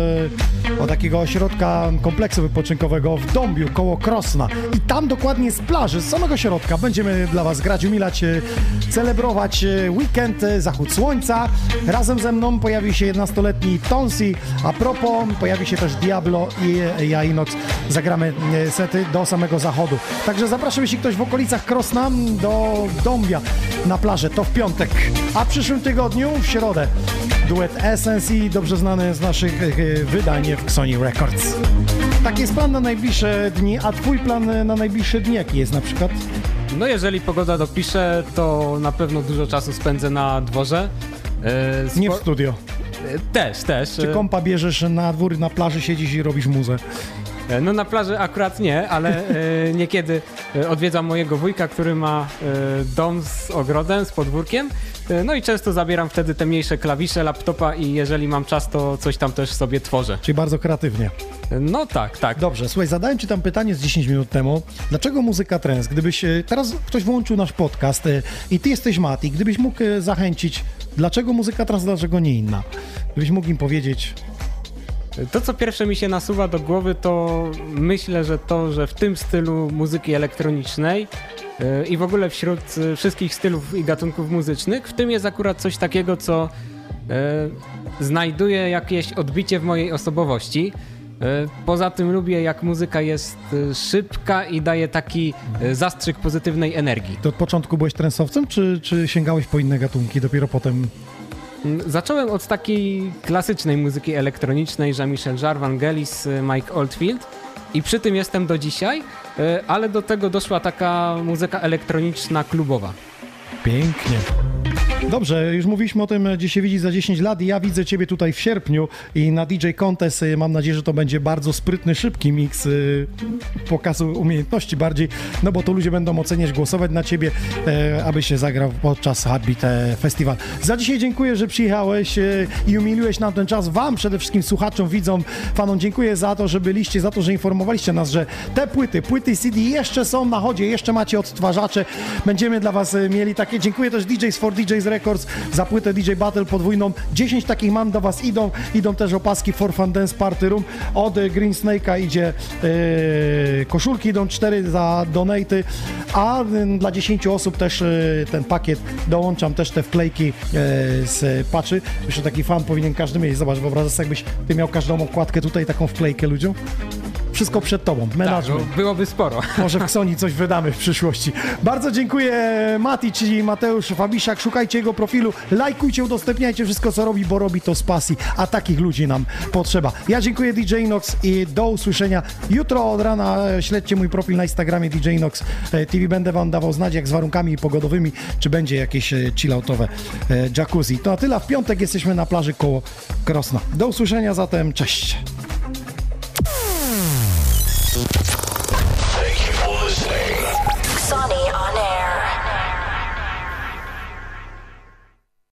do takiego ośrodka kompleksu wypoczynkowego w Dąbiu, koło Krosna i tam dokładnie z plaży, z samego środka będziemy dla was grać, umilać, e, celebrować e, weekend, e, zachód słońca. Razem ze mną pojawi się 11-letni Tonsi, a propos pojawi się też Diablo i e, ja Inox. Zagramy sety do samego zachodu. Także zapraszam, jeśli ktoś w okolicach Krosna do Dąbia na plażę, to w piątek. A w przyszłym tygodniu, w środę, duet Essence dobrze znany z naszych wydań w Sony Records. Taki jest plan na najbliższe dni, a twój plan na najbliższe dni jaki jest na przykład? No jeżeli pogoda dopisze, to na pewno dużo czasu spędzę na dworze. E, Nie w studio. e, Też, też. Czy kompa bierzesz na dwór, na plaży siedzisz i robisz muzę? E, No na plaży akurat nie, ale e, niekiedy e, odwiedzam mojego wujka, który ma dom z ogrodem, z podwórkiem. No i często zabieram wtedy te mniejsze klawisze laptopa i jeżeli mam czas, to coś tam też sobie tworzę. Czyli bardzo kreatywnie. No tak, tak. Dobrze, słuchaj, zadałem ci tam pytanie z 10 minut temu. Dlaczego muzyka trance? Gdybyś teraz ktoś włączył nasz podcast i ty jesteś Mati, gdybyś mógł zachęcić, dlaczego muzyka trance, dlaczego nie inna? Gdybyś mógł im powiedzieć, To, co pierwsze mi się nasuwa do głowy, to myślę, że to, że w tym stylu muzyki elektronicznej yy, i w ogóle wśród yy, wszystkich stylów i gatunków muzycznych, w tym jest akurat coś takiego, co yy, znajduje jakieś odbicie w mojej osobowości. Poza tym lubię, jak muzyka jest szybka i daje taki zastrzyk pozytywnej energii. to od początku byłeś trensowcem, czy, czy sięgałeś po inne gatunki, dopiero potem... Mm, Zacząłem od takiej klasycznej muzyki elektronicznej, Jean-Michel Jarre, Vangelis, y, Mike Oldfield i przy tym jestem do dzisiaj, y, ale do tego doszła taka muzyka elektroniczna klubowa. Pięknie. Dobrze, już mówiliśmy o tym, gdzie się widzi za 10 lat i ja widzę Ciebie tutaj w sierpniu i na DJ Contest y, mam nadzieję, że to będzie bardzo sprytny, szybki miks y, pokazu umiejętności bardziej, no bo to ludzie będą oceniać, głosować na Ciebie, e, aby się zagrał podczas Heartbeat e, Festival. Za dzisiaj dziękuję, że przyjechałeś e, i umiliłeś nam ten czas. Wam przede wszystkim, słuchaczom, widzom, fanom dziękuję za to, że byliście, za to, że informowaliście nas, że te płyty, płyty CD jeszcze są na chodzie, jeszcze macie odtwarzacze. Będziemy dla Was mieli takie. Dziękuję też DJs for DJs Records za płytę DJ Battle podwójną. 10 takich mam do Was idą. Idą też opaski for Fun Dance Party Room. Od e, Green Snake'a idzie e, koszulki, idą 4 za donaty, a dla 10 osób też e, ten pakiet dołączam też te wklejki z patchy. Myślę, że taki fan powinien każdy mieć. Zobacz, wyobrażasz jakbyś Ty miał każdą okładkę tutaj, taką wklejkę ludziom. Wszystko przed Tobą. Tak, Menadżment. no, byłoby sporo. Może w Sony coś wydamy w przyszłości. Bardzo dziękuję Mati, czyli Mateusz Fabiszak. Szukajcie jego profilu, lajkujcie, udostępniajcie wszystko, co robi, bo robi to z pasji, a takich ludzi nam potrzeba. Ja dziękuję DJ Nox i do usłyszenia jutro od rana. Śledźcie mój profil na Instagramie DJ Nox e, TV. Będę wam dawał znać, jak z warunkami pogodowymi, czy będzie jakieś e, chilloutowe e, jacuzzi. To na tyle. W piątek jesteśmy na plaży koło Krosna. Do usłyszenia zatem. Cześć.